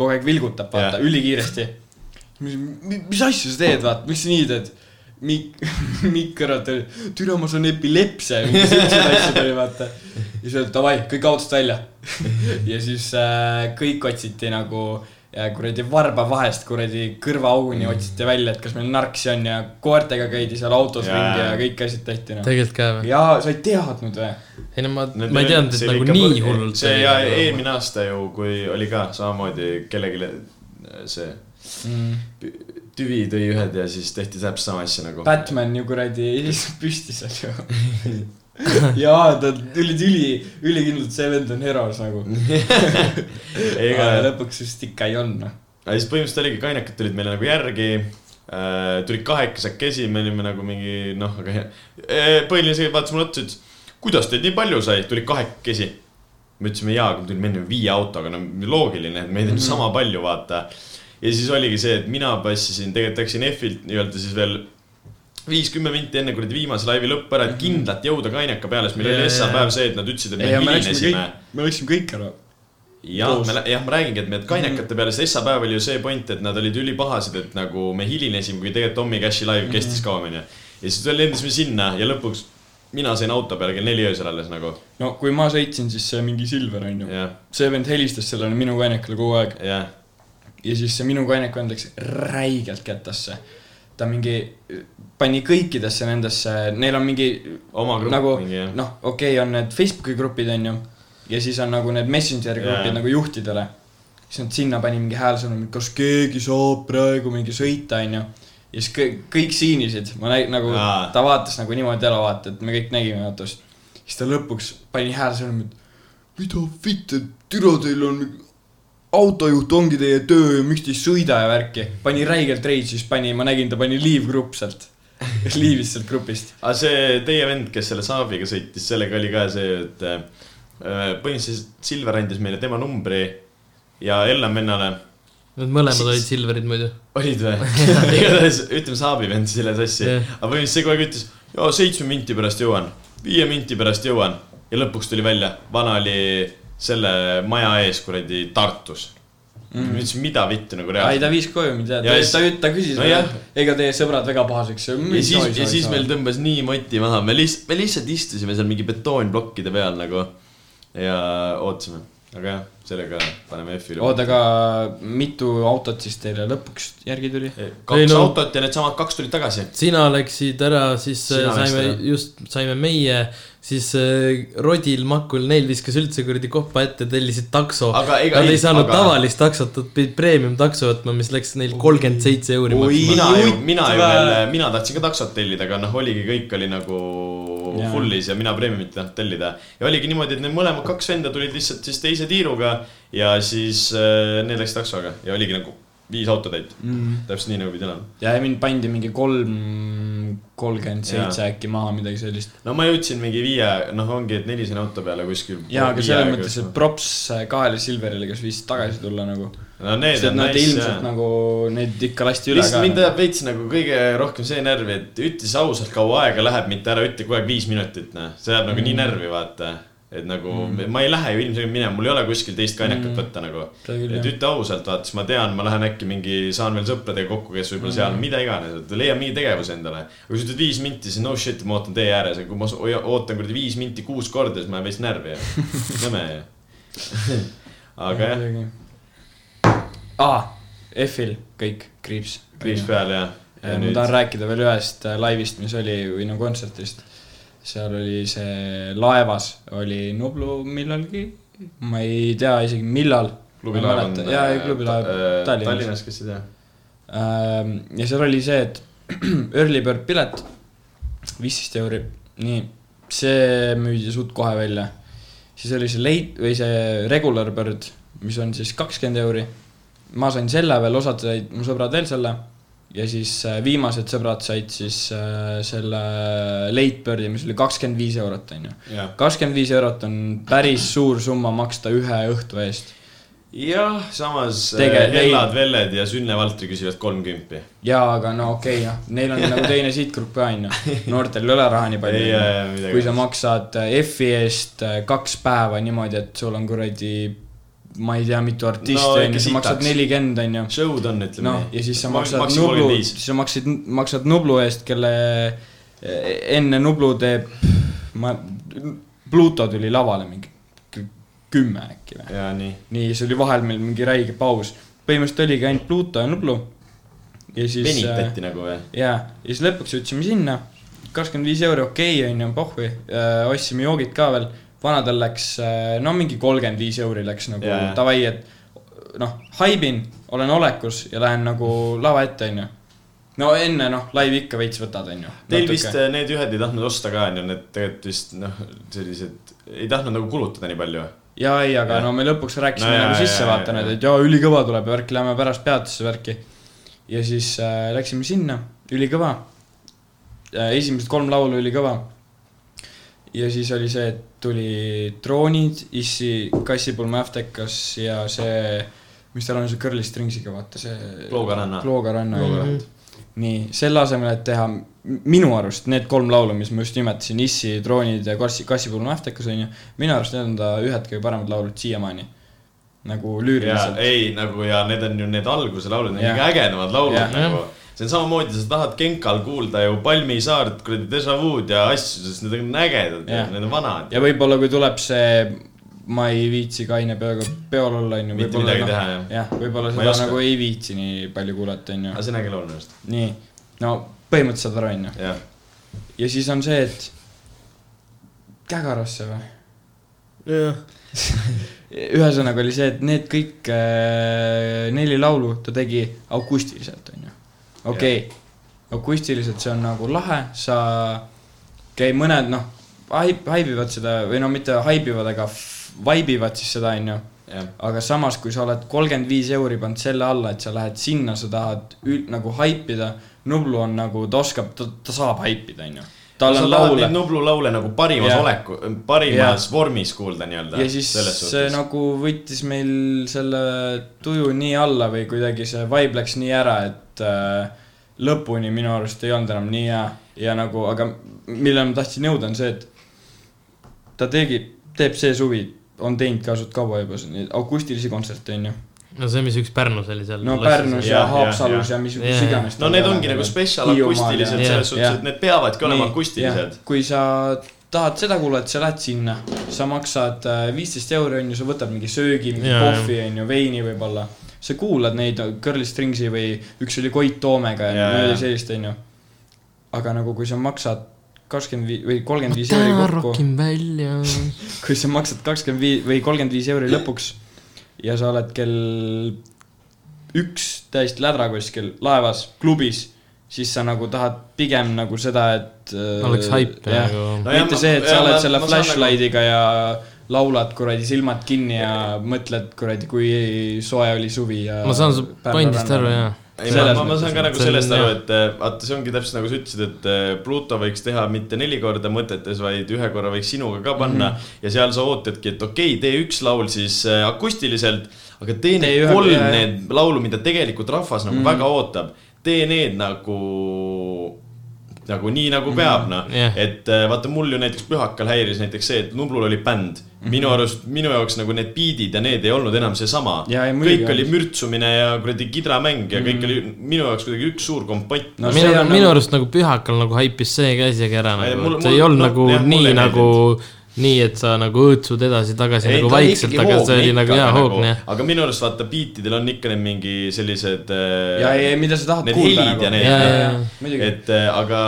kogu aeg vilgutab vaata ülikiiresti. mis, mis asja sa teed, vaata, miks sa nii teed? Mikk, Mikk kõrvalt oli, türa ma saan epilepsia, mingi siukseid asju tuli vaata. ja siis öeldi davai, kõik autost välja. ja siis äh, kõik otsiti nagu äh, kuradi varba vahest kuradi kõrvaauguni otsiti välja, et kas meil narksi on ja koertega käidi seal autos Jaa. ringi ja kõik asjad tehti noh. tegelikult ka või? jaa, sa ei teadnud või? ei no ma, ma ei teadnud, et nagu nii hullult. see ja eelmine aasta ju, kui oli ka samamoodi kellelegi see mm.. Tüvi tõi ühed ja siis tehti täpselt sama asja nagu. Batman ju kuradi seisab püsti seal ju. (laughs) jaa, ta tuli üli, ülikindlalt, see vend on heros nagu. (laughs) ega lõpuks vist ikka ei olnud noh. aga siis põhimõtteliselt oligi, kainekad tulid meile nagu järgi äh,. tulid kahekesakesi, me olime nagu mingi noh, aga hea e,. põhiline see, vaatas mulle otsa, ütles, kuidas teid nii palju sai, tulid kahekesi. me ütlesime jaa, aga me tulime enne viie autoga, no loogiline, et meid on -hmm. sama palju, vaata. Ja siis oligi see, et mina passisin, tegelikult läksin F-ilt nii-öelda siis veel viis-kümme minti enne kuradi viimase laivi lõppu ära, et kindlalt jõuda kaineka peale, sest meil oli jaa. päev see, et nad ütlesid, et me hilinesime. me läksime kõik ära. jah, me, jah, ma räägingi, et me kainekate peale, sest Essa päev oli ju see point, et nad olid ülipahased, et nagu me hilinesime, kui tegelikult Tommy Cashi live kestis kauem, onju. ja siis lendasime sinna ja lõpuks mina sain auto peale kell neli öösel alles nagu, no kui ma sõitsin, siis see mingi Silver on ju. jah, see vend helistas sellele minu kainikule kogu aeg. Jah, ja siis see minu kainek vend läks räigelt kätesse. ta mingi pani kõikidesse nendesse, neil on mingi oma grupp nagu noh, okei okay,, on need Facebooki grupid on ju ja siis on nagu need Messengeri grupid yeah. nagu juhtidele. siis nad sinna pani mingi häälsõnumi, kas keegi saab praegu mingi sõita, onju. ja siis kõik, kõik siinisid, ma nägin nagu ta vaatas nagu niimoodi ära vaata, et me kõik nägime autost. siis ta lõpuks pani häälsõnumi, et mida vitt, et türa teil on, autojuht ongi teie töö ja miks te ei sõida ja värki. pani räigelt reitsis, pani, ma nägin, ta pani leave grupp sealt. (laughs) Leave'is sealt grupist. aga see teie vend, kes selle Saabiga sõitis, sellega oli ka see, et äh, põhimõtteliselt Silver andis meile tema numbri ja Ellen vennale Need mõlemad Siis- olid Silverid muidu. olid või? (laughs) (laughs) igatahes ütleme Saabi vend selle sassi Jah. aga põhimõtteliselt see kogu aeg ütles, seitsme minti pärast jõuan, viie minti pärast jõuan ja lõpuks tuli välja, vana oli selle maja ees kuradi Tartus mm.. ma ütlesin, mida vittu nagu ai, ta reaalselt. viis koju mind jah, Ja ta, siis- ta, ta küsis No ega teie sõbrad väga pahaseks. ja siis, ja siis meil tõmbas nii moti maha, me lihtsalt, me lihtsalt istusime seal mingi betoonplokkide peal nagu ja ootasime, aga jah, sellega paneme F-ile. oota, aga mitu autot siis teile lõpuks järgi tuli? kaks Ei, no... autot ja needsamad kaks tulid tagasi. sina läksid ära, siis Sina saime just saime meie, siis äh, Rodil, Makul, neil viskas üldse kuradi koppa ette, tellisid takso. Nad ei, saanud aga- tavalist taksot, nad pidid premium takso võtma, mis läks neil kolmkümmend seitse euri oi, mina ju, mina ju veel, mina tahtsin ka taksot tellida, aga noh, oligi, kõik oli nagu Jaa. full'is ja mina premiumit ei tahtnud tellida. ja oligi niimoodi, et need mõlemad kaks venda tulid lihtsalt siis teise tiiruga ja siis äh, need läksid taksoga ja oligi nagu viis autotäit mm.. täpselt nii nagu pidi olema. ja mind pandi mingi kolm, kolmkümmend seitse äkki maha, midagi sellist. no ma jõudsin mingi viie, noh, ongi, et nelisin auto peale kuskil. jaa, aga selles mõttes, et props kahele Silverile, kes viisid tagasi tulla nagu. no need sest on nice ilmselt jah. nagu, neid ikka lasti üle ka. mind ajab veits nagu kõige rohkem see närvi, et ütle siis ausalt, kaua aega läheb, mitte ära ütle kogu aeg viis minutit, noh. see ajab nagu nii Mm. närvi, vaata. Et nagu mm. ma ei lähe ju ilmselgelt minema, mul ei ole kuskil teist kainekat Mm. võtta nagu. Et jah. ütle ausalt, vaata, siis ma tean, ma lähen äkki mingi, saan veel sõpradega kokku, kes võib-olla seal, mida iganes, et leian mingi tegevuse endale. kui sa ütled viis minti, siis no shit, ma ootan tee ääres, aga kui ma ootan kuradi viis minti kuus korda, siis ma jään veits närvi ja (laughs) nõme ju. (laughs) aga jah, aa, F-il kõik, kriips. kriips peal ja. ja ma tahan rääkida veel ühest äh, laivist, mis oli, või no kontserdist. Seal oli see laevas oli Nublu millalgi, ma ei tea isegi millal. klubilaev on. jaa, ei klubilaev Tallinnas. Tallinnas, kes ei tea. Ähm, ja seal oli see, et (clears throat) early bird pilet, viisteist euri, nii, see müüdi suht kohe välja. siis oli see late või see regular bird, mis on siis kakskümmend euri. ma sain selle veel, osad said mu sõbrad veel selle ja siis äh, viimased sõbrad said siis äh, selle late bird'i, mis oli kakskümmend viis eurot, onju. jah, kakskümmend viis eurot on päris suur summa maksta ühe õhtu eest. jah, samas Tege- äh, Hellad, Velled ja Sünne Valtri küsivad kolmkümpi. jaa, aga no okei okay,, noh, neil on nagu teine sihtgrupp ka, onju. noortel ei ole raha nii palju Ei, kui sa maksad F-i eest kaks päeva niimoodi, et sul on kuradi, ma ei tea, mitu artisti No onju ikka sa maksad nelikümmend, onju. Show'd on, ütleme noh, ja siis sa maksad Nublu, siis sa maksid, maksad Nublu eest, kelle eh, enne Nublu teeb, ma, Pluto tuli lavale mingi kümme äkki või? nii. nii, siis oli vahel meil mingi räige paus. põhimõtteliselt oligi ainult Pluto ja Nublu. ja siis. venitati nagu või? jaa, ja siis lõpuks jõudsime sinna, kakskümmend viis euri, okei okay, onju, pohhui, ostsime joogid ka veel, vanadel läks äh, no mingi kolmkümmend viis euri läks nagu Jaa. davai, et noh, haibin, olen olekus ja lähen nagu lava ette onju. no enne noh, laivi ikka veits võtad onju. Teil vist äh, need ühed ei tahtnud osta ka, onju, need tegelikult vist noh, sellised, ei tahtnud nagu kulutada nii palju. ja ei, aga Jah. no me lõpuks rääkisime No nagu sisse jaa, vaata jaa, need, et jaa, ülikõva tuleb ja värk, lähme pärast peatusse värki. ja siis äh, läksime sinna, ülikõva äh,. esimesed kolm laulu ülikõva. Ja siis oli see, et tuli droonid, issi, kassipulma Aftekas ja see, mis tal on see Curly Stringsiga, vaata see. Kloogaranna. Kloogaranna Klooga onju rand. nii, selle asemel, et teha minu arust need kolm laulu, mis ma just nimetasin, Issi, droonid ja kassi, kassipulma Aftekas onju, minu arust need on ta ühed kõige paremad laulud siiamaani. nagu ja lüüriliselt. ei nagu ja need on ju need alguse laulud, need on kõige ägedamad laulud Jah. nagu. See on samamoodi, sa tahad Genkal kuulda ju Palmisaart, kuradi Deja Vu'd ja asju, sest need on ägedad Jah. need on vanad. ja võib-olla, kui tuleb see, ma ei viitsi kaine peaga peol olla, onju. Mitte midagi teha, jah. jah, võib-olla ei seda oska. nagu ei viitsi nii palju kuulata, onju aga. see on äge laul minu arust, nii, no põhimõtteliselt saad aru, onju. jah. ja siis on see, et Kägarasse või? (laughs) ühesõnaga oli see, et need kõik äh, neli laulu ta tegi akustiliselt, onju. Okei okay., akustiliselt see on nagu lahe, sa, okay,, mõned noh, haibivad seda või no mitte haibivad, aga f- vibe ivad siis seda, onju. aga samas, kui sa oled kolmkümmend viis euri pannud selle alla, et sa lähed sinna, sa tahad ül-, nagu haipida, Nublu on nagu, ta oskab, ta, ta saab haipida, onju. Tal on laule Nublu laule nagu parimas Jah. oleku, parimas vormis kuulda nii-öelda. ja siis see nagu võttis meil selle tuju nii alla või kuidagi see vibe läks nii ära, et äh, lõpuni minu arust ei olnud enam nii hea ja nagu, aga millele ma tahtsin jõuda, on see, et ta tegi, teeb see suvi, on teinud ka suht kaua juba akustilisi kontserte, onju. No see, mis üks Pärnus oli seal. no Pärnus ja, Ja, Haapsalus ja, ja. ja mis, mis iganes. no need ongi nagu spetsial akustilised selles suhtes, et need peavadki olema akustilised. kui sa tahad seda kuulata, sa lähed sinna, sa maksad äh, viisteist euri, onju, sa võtad mingi söögi, mingi kohvi, onju, veini võib-olla. sa kuulad neid Curly Stringsi või üks oli Koit Toomega ja midagi sellist, onju. aga nagu, kui sa maksad kakskümmend viis või kolmkümmend viis euri kokku, (laughs) kui sa maksad kakskümmend viis või kolmkümmend viis euri lõpuks ja sa oled kell üks täiesti lädra kuskil laevas, klubis, siis sa nagu tahad pigem nagu seda, et äh, oleks haip jah. nagu. No mitte ma- see, et sa oled ma- selle saan flashlight'iga ja laulad kuradi silmad kinni ja mõtled kuradi, kui soe oli suvi ja ma saan su pointist aru, jaa. ei, ma, ma, ma saan ka nagu sellest aru, et eh, vaata, see ongi täpselt nagu sa ütlesid, et eh, Pluto võiks teha mitte neli korda mõtetes, vaid ühe korra võiks sinuga ka panna mm. -hmm. ja seal sa ootadki, et okei okay,, tee üks laul siis eh, akustiliselt, aga tee need ühe- kolm need laulu, mida tegelikult rahvas nagu mm. -hmm. väga ootab. tee need nagu, nagu nii nagu peab, noh Jah. et eh, vaata, mul ju näiteks Pühakal häiris näiteks see, et Nublul oli bänd mm. Mhm. minu arust, minu jaoks nagu need beat'id ja need ei olnud enam seesama. Kõik oli mürtsumine ja kuradi kidramäng ja kõik oli minu jaoks kuidagi üks suur kompott No minu on, minu nagu- arust nagu Pühakal nagu haipis see ka isegi ära nagu, et ei olnud no, nagu jah, nii ei nagu, nii, et sa nagu õõtsud edasi-tagasi Ei, nagu vaikselt, aga see oli nagu aga hoogne jah. aga minu arust vaata beatidel on ikka need mingi sellised. ja, ja mida sa tahad kuulda nagu. ja et äh, aga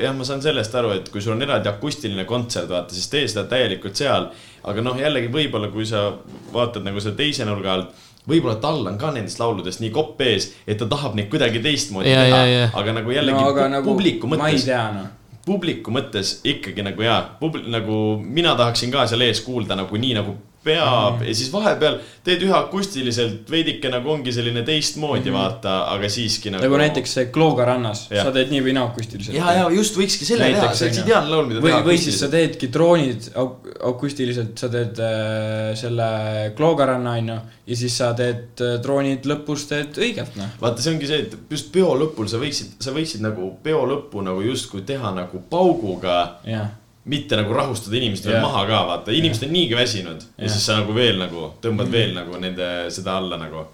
jah, ma saan sellest aru, et kui sul on eraldi akustiline kontsert, vaata, siis tee seda täielikult seal. aga noh, jällegi võib-olla, kui sa vaatad nagu selle teise nurga alt, võib-olla tal on ka nendest lauludest nii kopp ees, et ta tahab neid kuidagi teistmoodi jaa, teha aga nagu jällegi no aga nagu publiku ma ei mõttes tea noh. Publiku mõttes ikkagi nagu jaa, publi-, nagu mina tahaksin ka seal ees kuulda nagu nii nagu peab mm. ja siis vahepeal teed ühe akustiliselt veidike nagu ongi selline teistmoodi mm. vaata, aga siiski nagu. nagu näiteks see Klooga rannas, sa teed nii või naa akustiliselt. ja, ja just võikski selle teha, Näiteks, see oleks ideaalne laul, mida või teha, või siis sa teedki droonid ak- akustiliselt, sa teed äh, selle Kloogaranna onju ja siis sa teed äh, droonid lõpus teed õigelt noh. vaata, see ongi see, et just peo lõpul sa võiksid, sa võiksid nagu peo lõppu nagu justkui teha nagu pauguga, jah, mitte nagu rahustada inimest veel maha ka, vaata, inimesed on niigi väsinud. Ja Jah. siis sa nagu veel nagu tõmbad veel nagu nende seda alla nagu,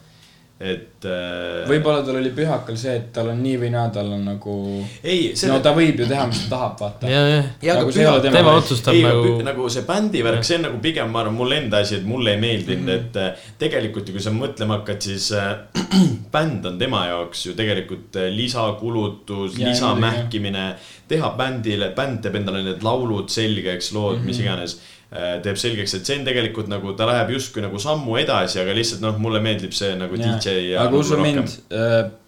et äh,. võib-olla tal oli pühakal see, et tal on nii või naa, tal on nagu. ei, no ta võib ju teha, mis ta tahab, vaata. ja, jah. ja nagu aga see ei ole püha- tema tema otsustab ei, nagu nagu see bändi värk, see on nagu pigem, ma arvan, mulle enda asi, et mulle ei meeldinud mm, -hmm. et äh, tegelikult ju, kui sa mõtlema hakkad, siis äh, (clears throat) bänd on tema jaoks ju tegelikult äh, lisakulutus, lisamähkimine. teha bändile, bänd teeb endale need laulud selgeks, lood mm, -hmm. mis iganes äh, teeb selgeks, et see on tegelikult nagu, ta läheb justkui nagu sammu edasi, aga lihtsalt noh, mulle meeldib see nagu Jah. DJ ja. aga usu mind,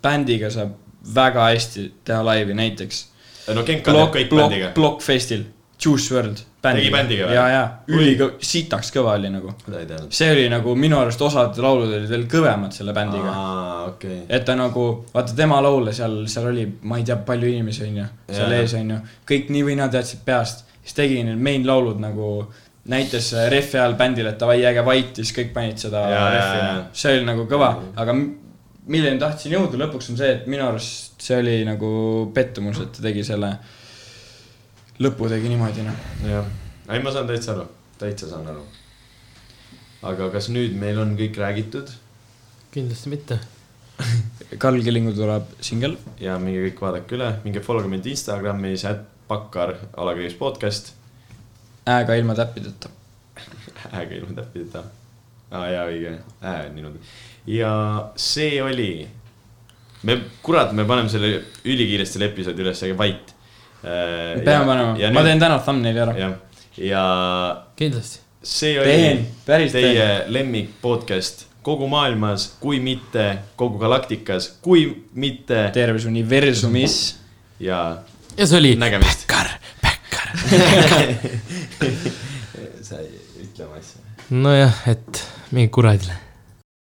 bändiga saab väga hästi teha laivi, näiteks. no Genka teeb kõik Block bändiga,. Blockfestil, Juice WRLD. Tegi bändiga või? ja, ja ülikõ-, sitaks kõva oli nagu. see oli nagu minu arust osad laulud olid veel kõvemad selle bändiga. okei. et ta nagu, vaata tema laule seal, seal oli, ma ei tea, palju inimesi onju, seal Jaa. ees onju, kõik nii või naa teadsid peast, siis tegi need main laulud nagu näitas rehvi ajal bändile, et davai, jääge vait, siis kõik panid seda rehvi jaa., see oli nagu kõva, aga milleni tahtsin jõuda lõpuks on see, et minu arust see oli nagu pettumus, et ta tegi selle, lõpu tegi niimoodi noh. jah, ei, ma saan täitsa aru, täitsa saan aru. aga kas nüüd meil on kõik räägitud? kindlasti mitte. (laughs) Karl Killingu tuleb singel. ja minge kõik vaadake üle, minge follow ge mind Instagramis, et bakkar, alakäis podcast, Ä-ga ilma täppideta. (laughs) ä-ga ilma täppideta. aa jaa, õige, ä on niimoodi. ja see oli, me, kurat, me paneme selle ülikiiresti selle episoodi üles, aga vait. peame panema, ma teen täna thumbnaili ära. jah, ja kindlasti. see oli teen, päris teie teen. lemmik podcast kogu maailmas, kui mitte kogu galaktikas, kui mitte terves universumis. ja ja see oli nägemist. Päkkar, Päkkar. (laughs) (laughs) (laughs) sa ei ütle oma asja. nojah, et minge kuradile